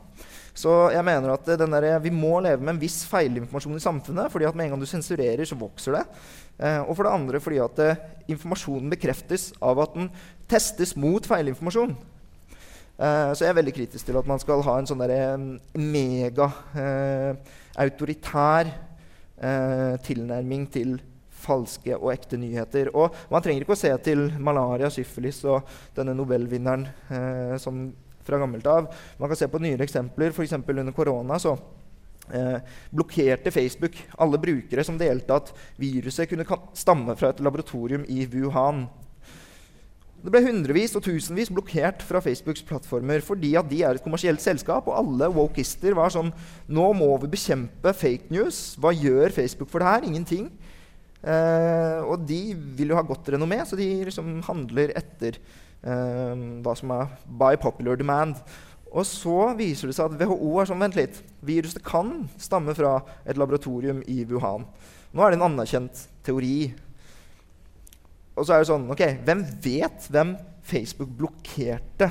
Så jeg mener at der, vi må leve med en viss feilinformasjon i samfunnet. fordi at med en gang du sensurerer, så vokser det. Eh, og for det andre fordi at eh, informasjonen bekreftes av at den testes mot feilinformasjon. Eh, så jeg er veldig kritisk til at man skal ha en sånn mega-autoritær eh, eh, tilnærming til falske og ekte nyheter. Og man trenger ikke å se til malaria, syfilis og denne nobelvinneren eh, som fra gammelt av. Man kan se på nyere eksempler. F.eks. under korona så eh, blokkerte Facebook alle brukere som delte at viruset kunne stamme fra et laboratorium i Wuhan. Det ble hundrevis og tusenvis blokkert fra Facebooks plattformer fordi at de er et kommersielt selskap, og alle wokister var sånn Nå må vi bekjempe fake news. Hva gjør Facebook for det her? Ingenting. Eh, og de vil jo ha godt renommé, så de liksom handler etter eh, hva som er by popular demand. Og så viser det seg at WHO er sånn Vent litt. Viruset kan stamme fra et laboratorium i Wuhan. Nå er det en anerkjent teori. og så er det sånn Ok, hvem vet hvem Facebook blokkerte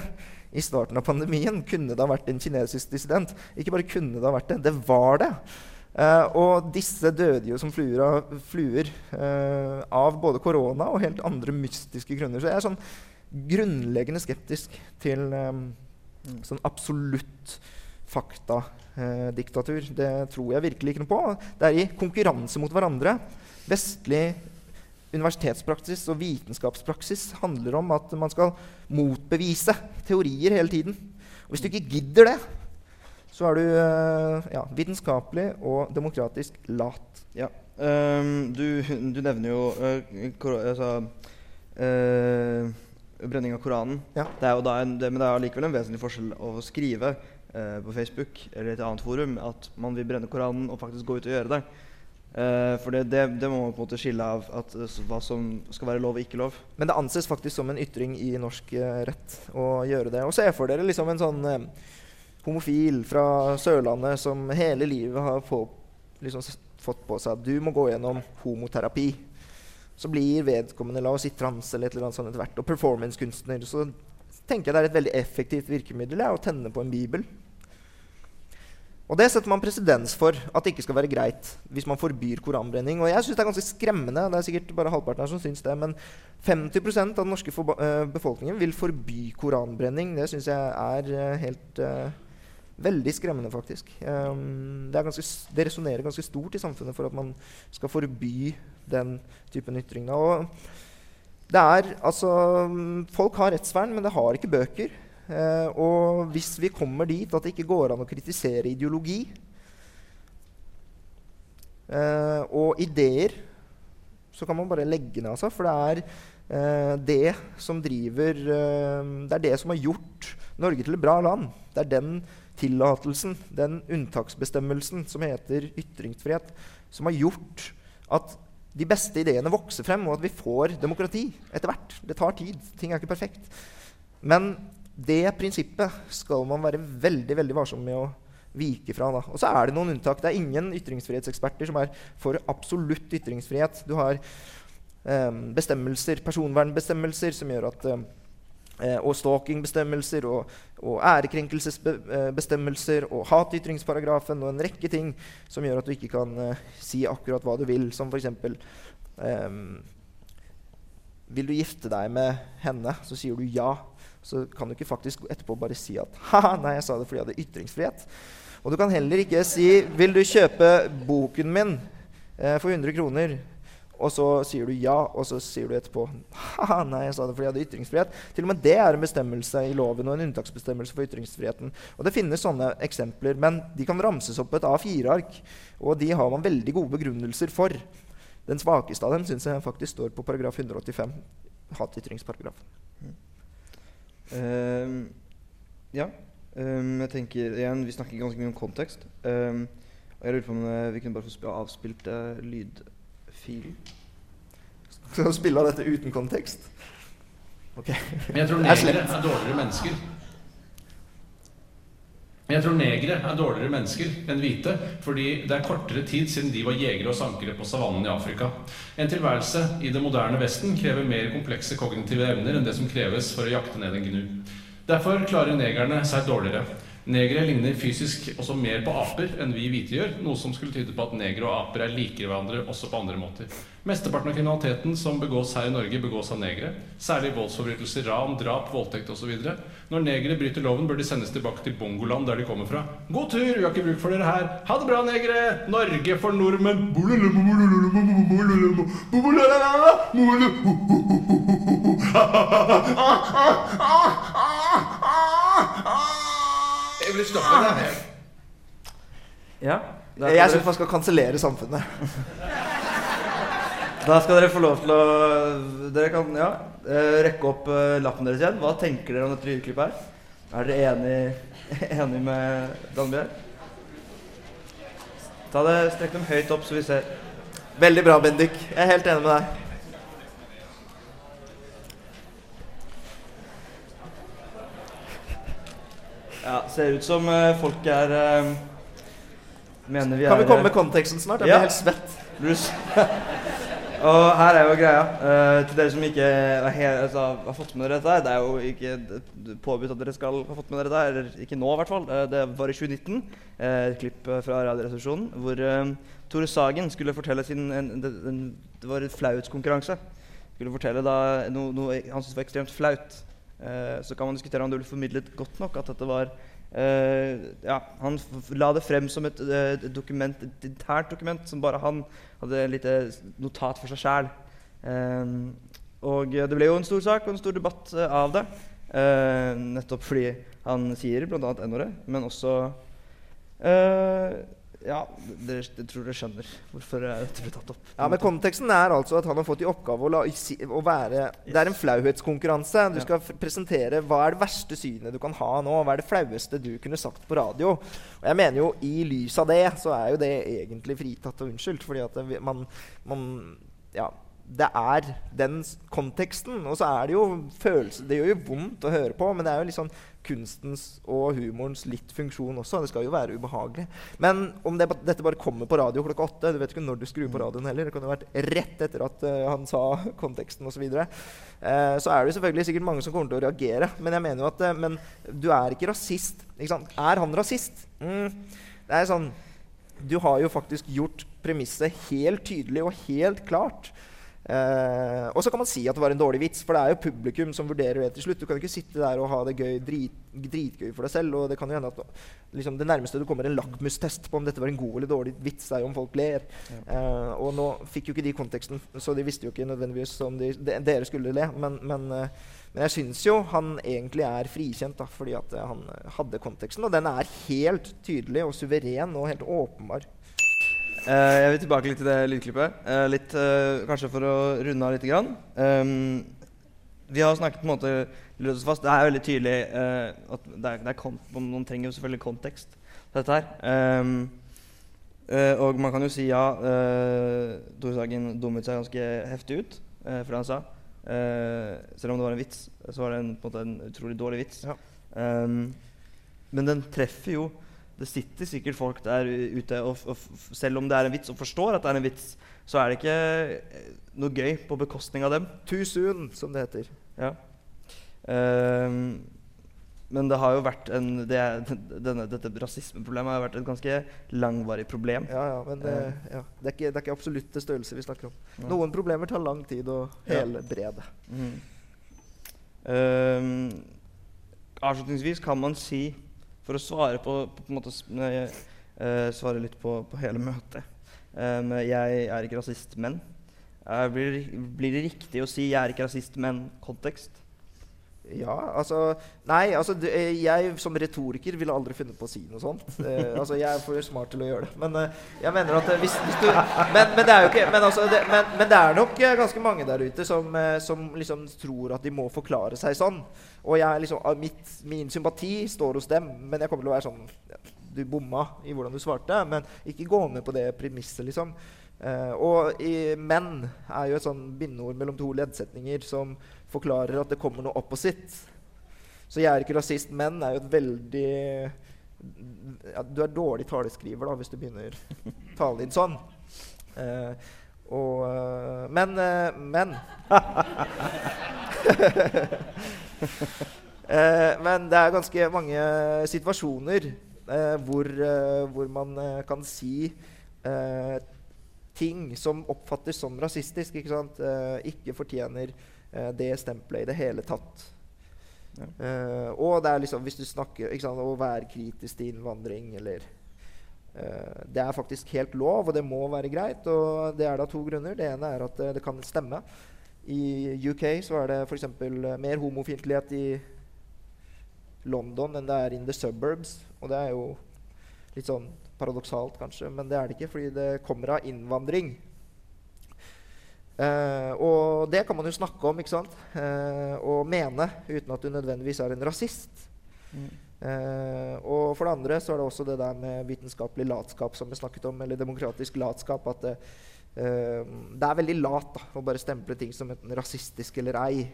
i starten av pandemien? Kunne det ha vært en kinesisk dissident? Ikke bare kunne det ha vært det, det var det. Uh, og disse døde jo som fluer, av, fluer uh, av både korona og helt andre mystiske grunner. Så jeg er sånn grunnleggende skeptisk til eh, sånn absolutt faktadiktatur. det tror jeg virkelig ikke noe på. Det er i konkurranse mot hverandre. Vestlig universitetspraksis og vitenskapspraksis handler om at man skal motbevise teorier hele tiden. Og hvis du ikke gidder det, så er du eh, ja, vitenskapelig og demokratisk lat. Ja. Um, du, du nevner jo uh, altså, eh, brenning av Koranen. Ja. Det er jo da en, det, men det er allikevel en vesentlig forskjell å skrive eh, på Facebook eller et annet forum at man vil brenne Koranen, og faktisk gå ut og gjøre det. Eh, for det, det, det må man på en måte skille av at, eh, hva som skal være lov og ikke lov. Men det anses faktisk som en ytring i norsk eh, rett å gjøre det. Og se for dere liksom en sånn eh, homofil fra Sørlandet som hele livet har få, liksom, fått på seg at du må gå gjennom homoterapi. Så blir vedkommende la oss si trans eller et eller annet sånt etter hvert. Og performancekunstner. Så tenker jeg det er et veldig effektivt virkemiddel ja, å tenne på en bibel. Og det setter man presedens for at det ikke skal være greit hvis man forbyr koranbrenning. Og jeg syns det er ganske skremmende, det er sikkert bare halvparten her som syns det, men 50% av den norske eh, befolkningen vil forby koranbrenning. Det syns jeg er eh, helt uh, Veldig skremmende, faktisk. Um, det, ganske, det resonnerer ganske stort i samfunnet for at man skal forby den typen ytring. Og det er altså Folk har rettsvern, men det har ikke bøker. Eh, og hvis vi kommer dit at det ikke går an å kritisere ideologi eh, og ideer, så kan man bare legge ned, altså. For det er eh, det som driver eh, Det er det som har gjort Norge til et bra land. Det er den tillatelsen, den unntaksbestemmelsen som heter ytringsfrihet, som har gjort at de beste ideene vokser frem, og at vi får demokrati etter hvert. Det tar tid. Ting er ikke perfekt. Men det prinsippet skal man være veldig veldig varsom med å vike fra. Da. Og så er det noen unntak. Det er ingen ytringsfrihetseksperter som er for absolutt ytringsfrihet. Du har eh, bestemmelser, personvernbestemmelser som gjør at eh, og stalkingbestemmelser og, og ærekrenkelsesbestemmelser og hatytringsparagrafen og en rekke ting som gjør at du ikke kan eh, si akkurat hva du vil, som f.eks. Um, vil du gifte deg med henne, så sier du ja. Så kan du ikke faktisk etterpå bare si at ha, nei, jeg sa det fordi jeg hadde ytringsfrihet. Og du kan heller ikke si 'Vil du kjøpe boken min eh, for 100 kroner?' Og så sier du ja, og så sier du etterpå Haha, nei, jeg sa det fordi jeg hadde ytringsfrihet. Til og med det er en bestemmelse i loven og en unntaksbestemmelse for ytringsfriheten. Og det finnes sånne eksempler, men de kan ramses opp på et A4-ark. Og de har man veldig gode begrunnelser for. Den svakeste av dem syns jeg faktisk står på paragraf 185. Hatytringsparagrafen. Ehm, ja. Um, jeg tenker igjen, Vi snakker ganske mye om kontekst. Um, og jeg lurer på om eh, vi kunne bare få avspilt uh, lydfilen. Skal du spille dette uten kontekst? Ok. Men jeg tror er negere er dårligere mennesker. Men jeg tror negere er dårligere mennesker enn hvite, fordi det er kortere tid siden de var jegere og sankere på savannen i Afrika. En tilværelse i det moderne Vesten krever mer komplekse kognitive evner enn det som kreves for å jakte ned en gnu. Derfor klarer negerne seg dårligere. Negere ligner fysisk også mer på aper enn vi hvite gjør, noe som skulle tyde på at negere og aper er likere hverandre også på andre måter. Mesteparten av kriminaliteten som begås her i Norge, begås av negere. Særlig voldsforbrytelser, ran, drap, voldtekt osv. Når negere bryter loven, bør de sendes tilbake til bongoland der de kommer fra. God tur, vi har ikke bruk for dere her. Ha det bra, negere! Norge for nordmenn! (laughs) Jeg vil stoppe deg. Ja. Jeg syns man skal kansellere samfunnet. (laughs) da skal dere få lov til å Dere kan ja, eh, rekke opp eh, lappen deres igjen. Hva tenker dere om dette lydklippet her? Er dere enig, (laughs) enig med Danbjørg? Ta det, Strekk dem høyt opp, så vi ser. Veldig bra, Bendik. Jeg er helt enig med deg. Ja, Ser ut som eh, folk er eh, Mener vi Kan er vi komme med konteksten snart? Jeg Ja. blir helt svett. Bruce. (laughs) Og her er jo greia. Uh, til dere som ikke altså, har fått med dere dette her, Det er jo ikke påbudt at dere skal ha fått med dere dette, her, eller ikke nå i hvert fall. Uh, det var i 2019. eh, et klipp eh, fra Radioresepsjonen hvor uh, Tore Sagen skulle fortelle sin en, det, en, det var en flauhetskonkurranse. Skulle fortelle da noe, noe han syntes var ekstremt flaut. Eh, så kan man diskutere om det ble formidlet godt nok at dette var Uh, ja, Han la det frem som et, uh, dokument, et internt dokument som bare han hadde et lite notat for seg sjæl. og eh, det ble jo en stor sak og en stor debatt av det. Nettopp fordi han sier bl.a. n-ordet, men også Ja, dere, jeg tror dere skjønner hvorfor dette ble tatt opp. Ja, men Konteksten er altså at han har fått i oppgave å, la, si- å være Det er en flauhetskonkurranse. Du Ja. skal presentere hva er det verste synet du kan ha nå. Hva er det flaueste du kunne sagt på radio? Og jeg mener jo I lys av det så er jo det egentlig fritatt og unnskyldt. Fordi at det, man, man Ja. Det er den konteksten. Og så er det jo følelser Det gjør jo vondt å høre på, men det er jo liksom kunstens og humorens litt funksjon også. Det skal jo være ubehagelig. Men om det, dette bare kommer på radio klokka åtte Du vet ikke når du skrur på radioen heller. Det kan jo ha vært rett etter at uh, han sa konteksten osv. Så, videre. uh, så er det jo selvfølgelig sikkert mange som kommer til å reagere. Men jeg mener jo at uh, Men du er ikke rasist. Ikke sant? Er han rasist? Mm. Det er sånn Du har jo faktisk gjort premisset helt tydelig og helt klart. Eh, og så kan man si at det var en dårlig vits, for det er jo publikum som vurderer det til slutt. Du kan jo ikke sitte der og ha det gøy, drit, dritgøy for deg selv. Og det kan jo hende at liksom, det nærmeste du kommer en lakmustest på om dette var en god eller dårlig vits, er jo om folk ler. Eh, og nå fikk jo ikke de konteksten, så de visste jo ikke nødvendigvis om de, de, dere skulle le. Men, men, eh, men jeg syns jo han egentlig er frikjent, da, fordi at han hadde konteksten. Og den er helt tydelig og suveren og helt åpenbar. Eh, jeg vil tilbake litt til det lydklippet. Eh, litt, eh, kanskje for å runde av litt. Grann. Ehm, vi har snakket på en måte løst oss fast. Det er veldig tydelig at det er, det er man trenger jo selvfølgelig kontekst til dette her. Ehm, eh, og man kan jo si ja, uh, Tore Sagen dummet seg ganske heftig ut uh, for det han sa. Selv om det var en vits, så var det en, på en, måte en utrolig dårlig vits. Ja. Ehm, men den treffer jo Det sitter sikkert folk der ute, og, og selv om det er en vits, og forstår at det er en vits, så er det ikke eh, noe gøy på bekostning av dem. Too soon, som det heter. Ja. Ehm, men det har jo vært en det, (laughs) denne, Dette rasismeproblemet har vært et ganske langvarig problem. Ja, ja, men det, ja. det, er ikke, det er ikke absolutte størrelser vi snakker om. Ja. Noen problemer tar lang tid å Ja. Mm. Mhm. Ehm, avslutningsvis kan man si, for å svare på, på, måte, uh, Svare litt på, på hele møtet Um, Jeg er ikke rasist, men Uh, blir, blir det riktig å si 'jeg er ikke rasist, men' kontekst? Ja, altså Nei, altså eh, jeg som retoriker ville aldri funnet på å si noe sånt. Eh, altså Jeg er for smart til å gjøre det. Men eh, jeg mener at eh, hvis, hvis du men, men det er jo ikke Men, altså, det, men, men det er nok eh, ganske mange der ute som, som liksom tror at de må forklare seg sånn. Og jeg liksom av mitt, min sympati står hos dem, men jeg kommer til å være sånn Du bomma i hvordan du svarte, men ikke gå med på det premisset, liksom. Eh, og i, men er jo et sånn bindeord mellom to leddsetninger som forklarer at det kommer noe opposite. Så jeg er ikke rasist, men er jo et veldig ja, Du er dårlig taleskriver da, hvis du begynner talen din sånn. Eh, og eh, Men eh, Men (laughs) men det er ganske mange situasjoner hvor, hvor man kan si ting som oppfattes som rasistisk, ikke ikke fortjener det stempelet i det hele tatt. Eh, og det er liksom hvis du snakker ikke sant, Å være kritisk til innvandring eller eh, Det er faktisk helt lov, og det må være greit. Og det er da to grunner. Det ene er at eh, det kan stemme. I UK så er det f.eks. mer homofiendtlighet i London enn det er in the suburbs. Og det er jo litt sånn paradoksalt, kanskje, men det er det ikke, fordi det kommer av innvandring. Eh, og det kan man jo snakke om ikke sant? Eh, og mene uten at du nødvendigvis er en rasist. Eh, og for det andre så er det også det der med vitenskapelig latskap som vi snakket om, eller demokratisk latskap. At det, eh, det er veldig lat da, å bare stemple ting som enten rasistisk eller ei.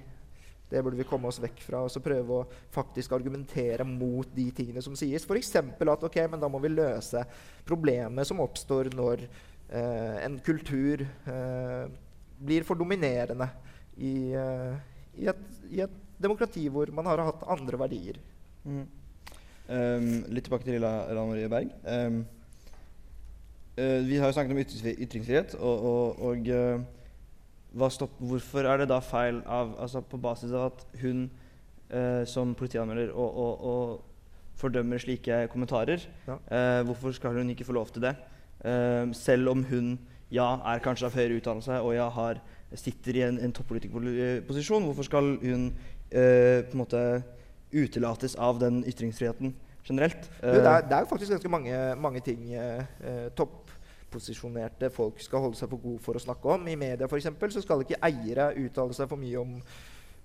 Det burde vi komme oss vekk fra og så prøve å faktisk argumentere mot de tingene som sies. F.eks. at ok, men da må vi løse problemet som oppstår når eh, en kultur eh, blir for dominerende i, uh, i, et, i et demokrati hvor man har hatt andre verdier. Mm. Um, litt tilbake til Lilla Marie Berg. Um, uh, vi har jo snakket om ytringsfrihet, og, og, og eh, stopp, hvorfor er det da feil av, altså på basis av at hun eh, som politianmelder og, og, og fordømmer slike kommentarer, Ja. eh, hvorfor skal hun ikke få lov til det? Eh, selv om hun ja, er kanskje av høyere utdannelse og ja, har, sitter i en, en toppolitikerposisjon, hvorfor skal hun eh, på en måte utelates av den ytringsfriheten generelt? Eh, det, er, det er jo faktisk ganske mange, mange ting eh, eh, topposisjonerte folk skal holde seg for gode for å snakke om. I media eksempel, så skal ikke eiere uttale seg for mye om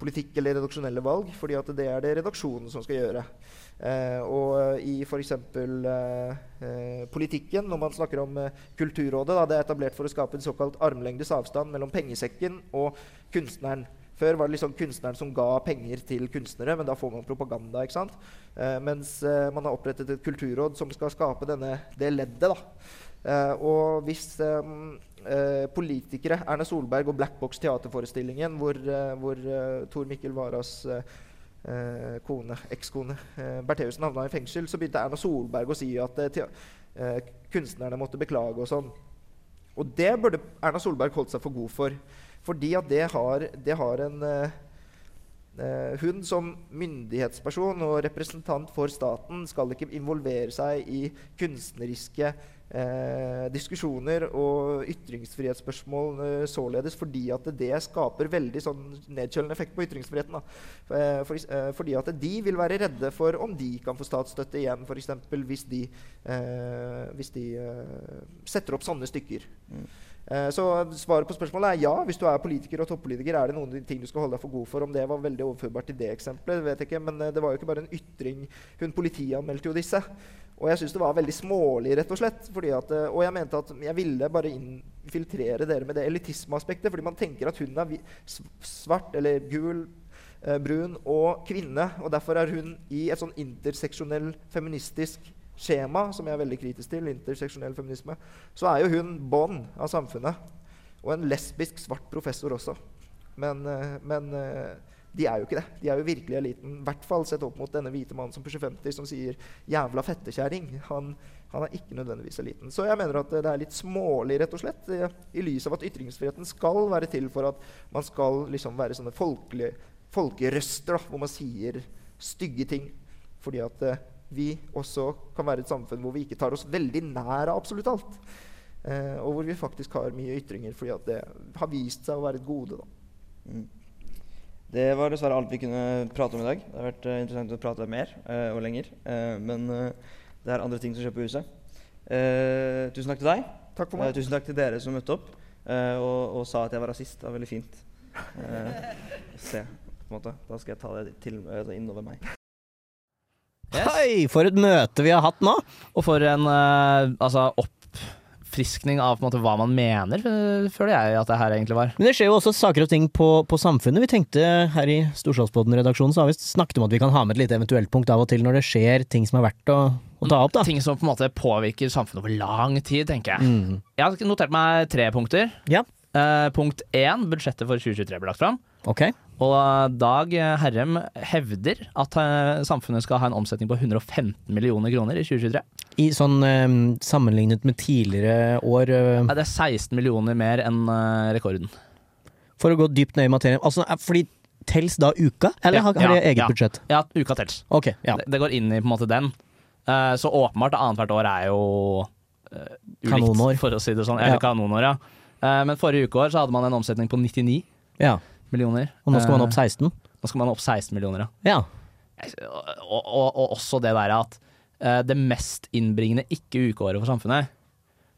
politikk eller redaksjonelle valg, fordi at det er det redaksjonen som skal gjøre. Eh, og eh, i f.eks. Eh, eh, politikken, når man snakker om eh, Kulturrådet, da, det er etablert for å skape en såkalt armlengdes avstand mellom pengesekken og kunstneren. Før var det liksom kunstneren som ga penger til kunstnere, men da får man propaganda. ikke sant? Eh, mens man har opprettet et kulturråd som skal skape denne, det leddet. da. Og hvis eh, politikere, Erna Solberg og Black Box teaterforestillingen, hvor, eh, hvor eh, Tor Mikkel Waras eh, eh, kone, ekskone Bertheussen havna i fengsel, så begynte Erna Solberg å si at kunstnerne måtte beklage og sånn. Og det burde Erna Solberg holdt seg for god for. Fordi at det har, det har en eh, Hun som myndighetsperson og representant for staten skal ikke involvere seg i kunstneriske eh, diskusjoner og ytringsfrihetsspørsmål eh, således fordi at det skaper veldig sånn nedkjølende effekt på ytringsfriheten. Da. Eh, for, eh, fordi at de vil være redde for om de kan få statsstøtte igjen, f.eks. hvis de, eh, hvis de eh, setter opp sånne stykker. Mm. så svaret på spørsmålet er ja. Hvis du er politiker og toppolitiker, er det noen ting du skal holde deg for god for. Om det var veldig overførbart til det eksempelet, vet jeg ikke. Men det var jo ikke bare en ytring. Hun politianmeldte jo disse. Og jeg syns det var veldig smålig, rett og slett. At, eh, og jeg mente at jeg ville bare infiltrere dere med det elitismeaspektet. Fordi man tenker at hun er svart eller gul, eh, brun og kvinne. Og derfor er hun i et sånn interseksjonell feministisk skjema, som jeg er veldig kritisk til, interseksjonell feminisme, så er jo hun bånd av samfunnet. Og en lesbisk svart professor også. Men, eh, men eh, de er jo ikke det. De er jo virkelig eliten. I hvert fall sett opp mot denne hvite mannen som pusher 50, som sier 'jævla fettekjerring'. Han, han er ikke nødvendigvis eliten. Så jeg mener at eh, det er litt smålig, rett og slett, i, i lys av at ytringsfriheten skal være til for at man skal liksom være sånne folkelige folkerøster, da, hvor man sier stygge ting. Fordi at eh, vi også kan være et samfunn hvor vi ikke tar oss veldig nær av absolutt alt. Eh, og hvor vi faktisk har mye ytringer fordi at det har vist seg å være et gode. Da. Mm. Det var dessverre alt vi kunne prate om i dag. Det har vært eh, interessant å prate mer eh, og lenger. Eh, men det er andre ting som skjer på huset. Eh, tusen takk til deg. Takk for meg. tusen takk til dere som møtte opp eh, og, og sa at jeg var rasist. Det var veldig fint. Eh, se, på en måte. Da skal jeg ta det til, eh, innover meg. Hei, for et møte vi har hatt nå! Og for en altså, oppfriskning av måte, hva man mener, eh, føler jeg at det her egentlig var. Men det skjer jo også saker og ting på, på samfunnet. Vi tenkte her i Storsalspodden-redaksjonen så har vi snakket om at vi kan ha med et lite eventuelt punkt av og til når det skjer ting som er verdt å, ta opp. Ting som på en måte påvirker samfunnet over lang tid, tenker jeg. Mm. Jeg har notert meg tre punkter. Ja. Uh, punkt én, budsjettet for 2023 ble lagt fram. Ok. Og Dag Herrem hevder at eh, samfunnet skal ha en omsetning på 115 millioner kroner i 2023. I sånn eh, sammenlignet med tidligere år eh, Nei, det er 16 millioner mer enn eh, rekorden. For å gå dypt ned i materien. Altså, fordi Tels da uka, eller Ja, har, har ja, eget ja. budsjett? Ja, uka tels. Ok, ja. Det, det går inn i på en måte den. Eh, så åpenbart annethvert år er jo uh, ulikt, Kanonår. for å si det sånn. Eller kanonår, ja. Eh, men forrige ukeår så hadde man en omsetning på 99 ja. Millioner. Og nå skal man opp Eh, 16? nå skal man opp 16 millioner, ja. Ja. Og, og, og også det der at eh, det mest innbringende ikke-ukeåret for samfunnet,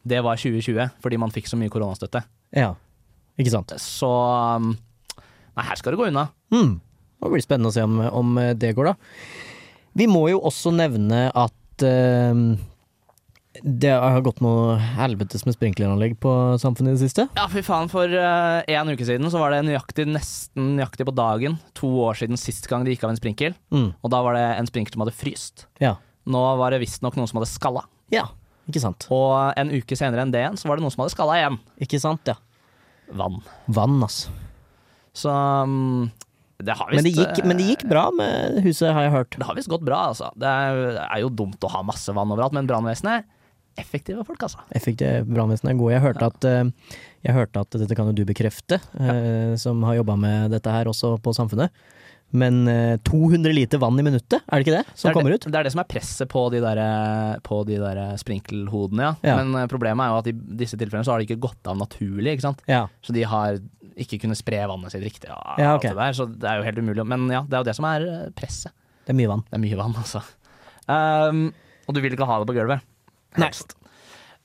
det var 2020, fordi man fikk så mye koronastøtte. ja. Ikke sant? Så um, Nei, her skal det gå unna. Mm. Det blir spennende å se om, om det går, da. Vi må jo også nevne at eh, det har gått noe helvetes med sprinkleranlegg på samfunnet i det siste. Ja, fy faen. For uh, en uke siden så var det nøyaktig, nesten nøyaktig på dagen to år siden sist gang det gikk av en sprinkel. Mm. Og da var det en sprinkel som hadde fryst. Ja. Nå var det visstnok noen som hadde skalla. ja. Ikke sant? Og en uke senere enn det igjen, så var det noen som hadde skalla igjen. Ikke sant, ja. vann. Vann, altså. Så um, det har vist, Men det, gikk, men det gikk bra med huset, har jeg hørt. Det har visst gått bra, altså. Det er, det er jo dumt å ha masse vann overalt, men brannvesenet effektive folk, altså. Effektive brannvesen er gode. Jeg hørte, at, eh, jeg hørte at dette kan jo du bekrefte, ja. som har jobba med dette her også på Samfunnet. Men eh, 200 liter vann i minuttet, er det ikke det som det er kommer det, ut? Det er det som er presset på de der, på de der sprinkelhodene, ja. Ja. Men eh, problemet er jo at i disse tilfellene så har de ikke gått av naturlig, ikke sant. Ja. Så de har ikke kunnet spre vannet sitt riktig. Ja, alt det der, så det er jo helt umulig. Men ja, det er jo det som er eh, presset. Det er mye vann. Det er mye vann, altså. Um, og du vil ikke ha det på gulvet? Helst.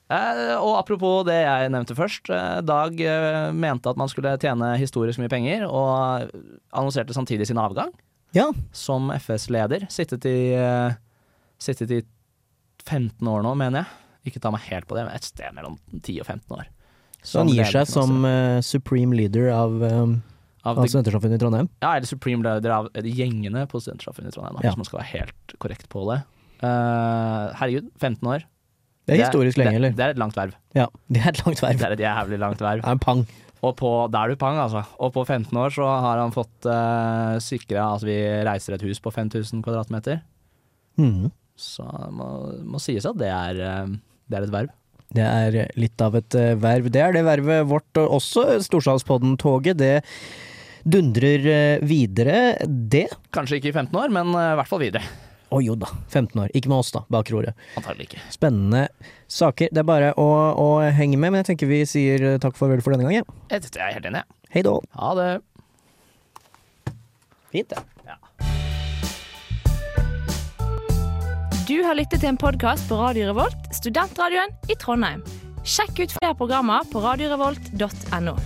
Eh, og apropos det jeg nevnte først. eh, Dag eh, mente at man skulle tjene historisk mye penger, og annonserte samtidig sin avgang Ja. som FS-leder. Sittet i, eh, sittet i 15 år nå, mener jeg. Ikke ta meg helt på det, men et sted mellom 10 og 15 år. Så han gir leder seg for som eh, supreme leader av, um, av av det, Studentersamfunnet i Trondheim. Ja, eller supreme leader av de gjengene på Studentsamfunnet i Trondheim, da, Ja. hvis man skal være helt korrekt på det. Eh, herregud, 15 år. Det er historisk lenge, eller? Det er et langt verv. Ja, det er et langt verv. Det er et jævlig langt verv. Det er en pang. Og på, da er du pang, altså. Og på 15 år så har han fått uh, sikra Altså, vi reiser et hus på 5000 kvadratmeter. Mm. Så det må, må sies at det er, eh, det er et verv. Det er litt av et eh, verv. Det er det vervet vårt og også Storsalspodden-toget. Det dundrer eh, videre, det. Kanskje ikke i 15 år, men eh, i hvert fall videre. Å jo da, 15 år. Ikke med oss, da, bak roret. Antagelig ikke. Spennende saker. Det er bare å, å henge med, men jeg tenker vi sier eh, takk for vel for denne gangen. Jeg, jeg er helt enig. jeg. Hei da. Ha det. Fint, det. Du har lyttet til en podkast på Radio Revolt, studentradioen i Trondheim. Sjekk ut flere programmer på radiorevolt.no.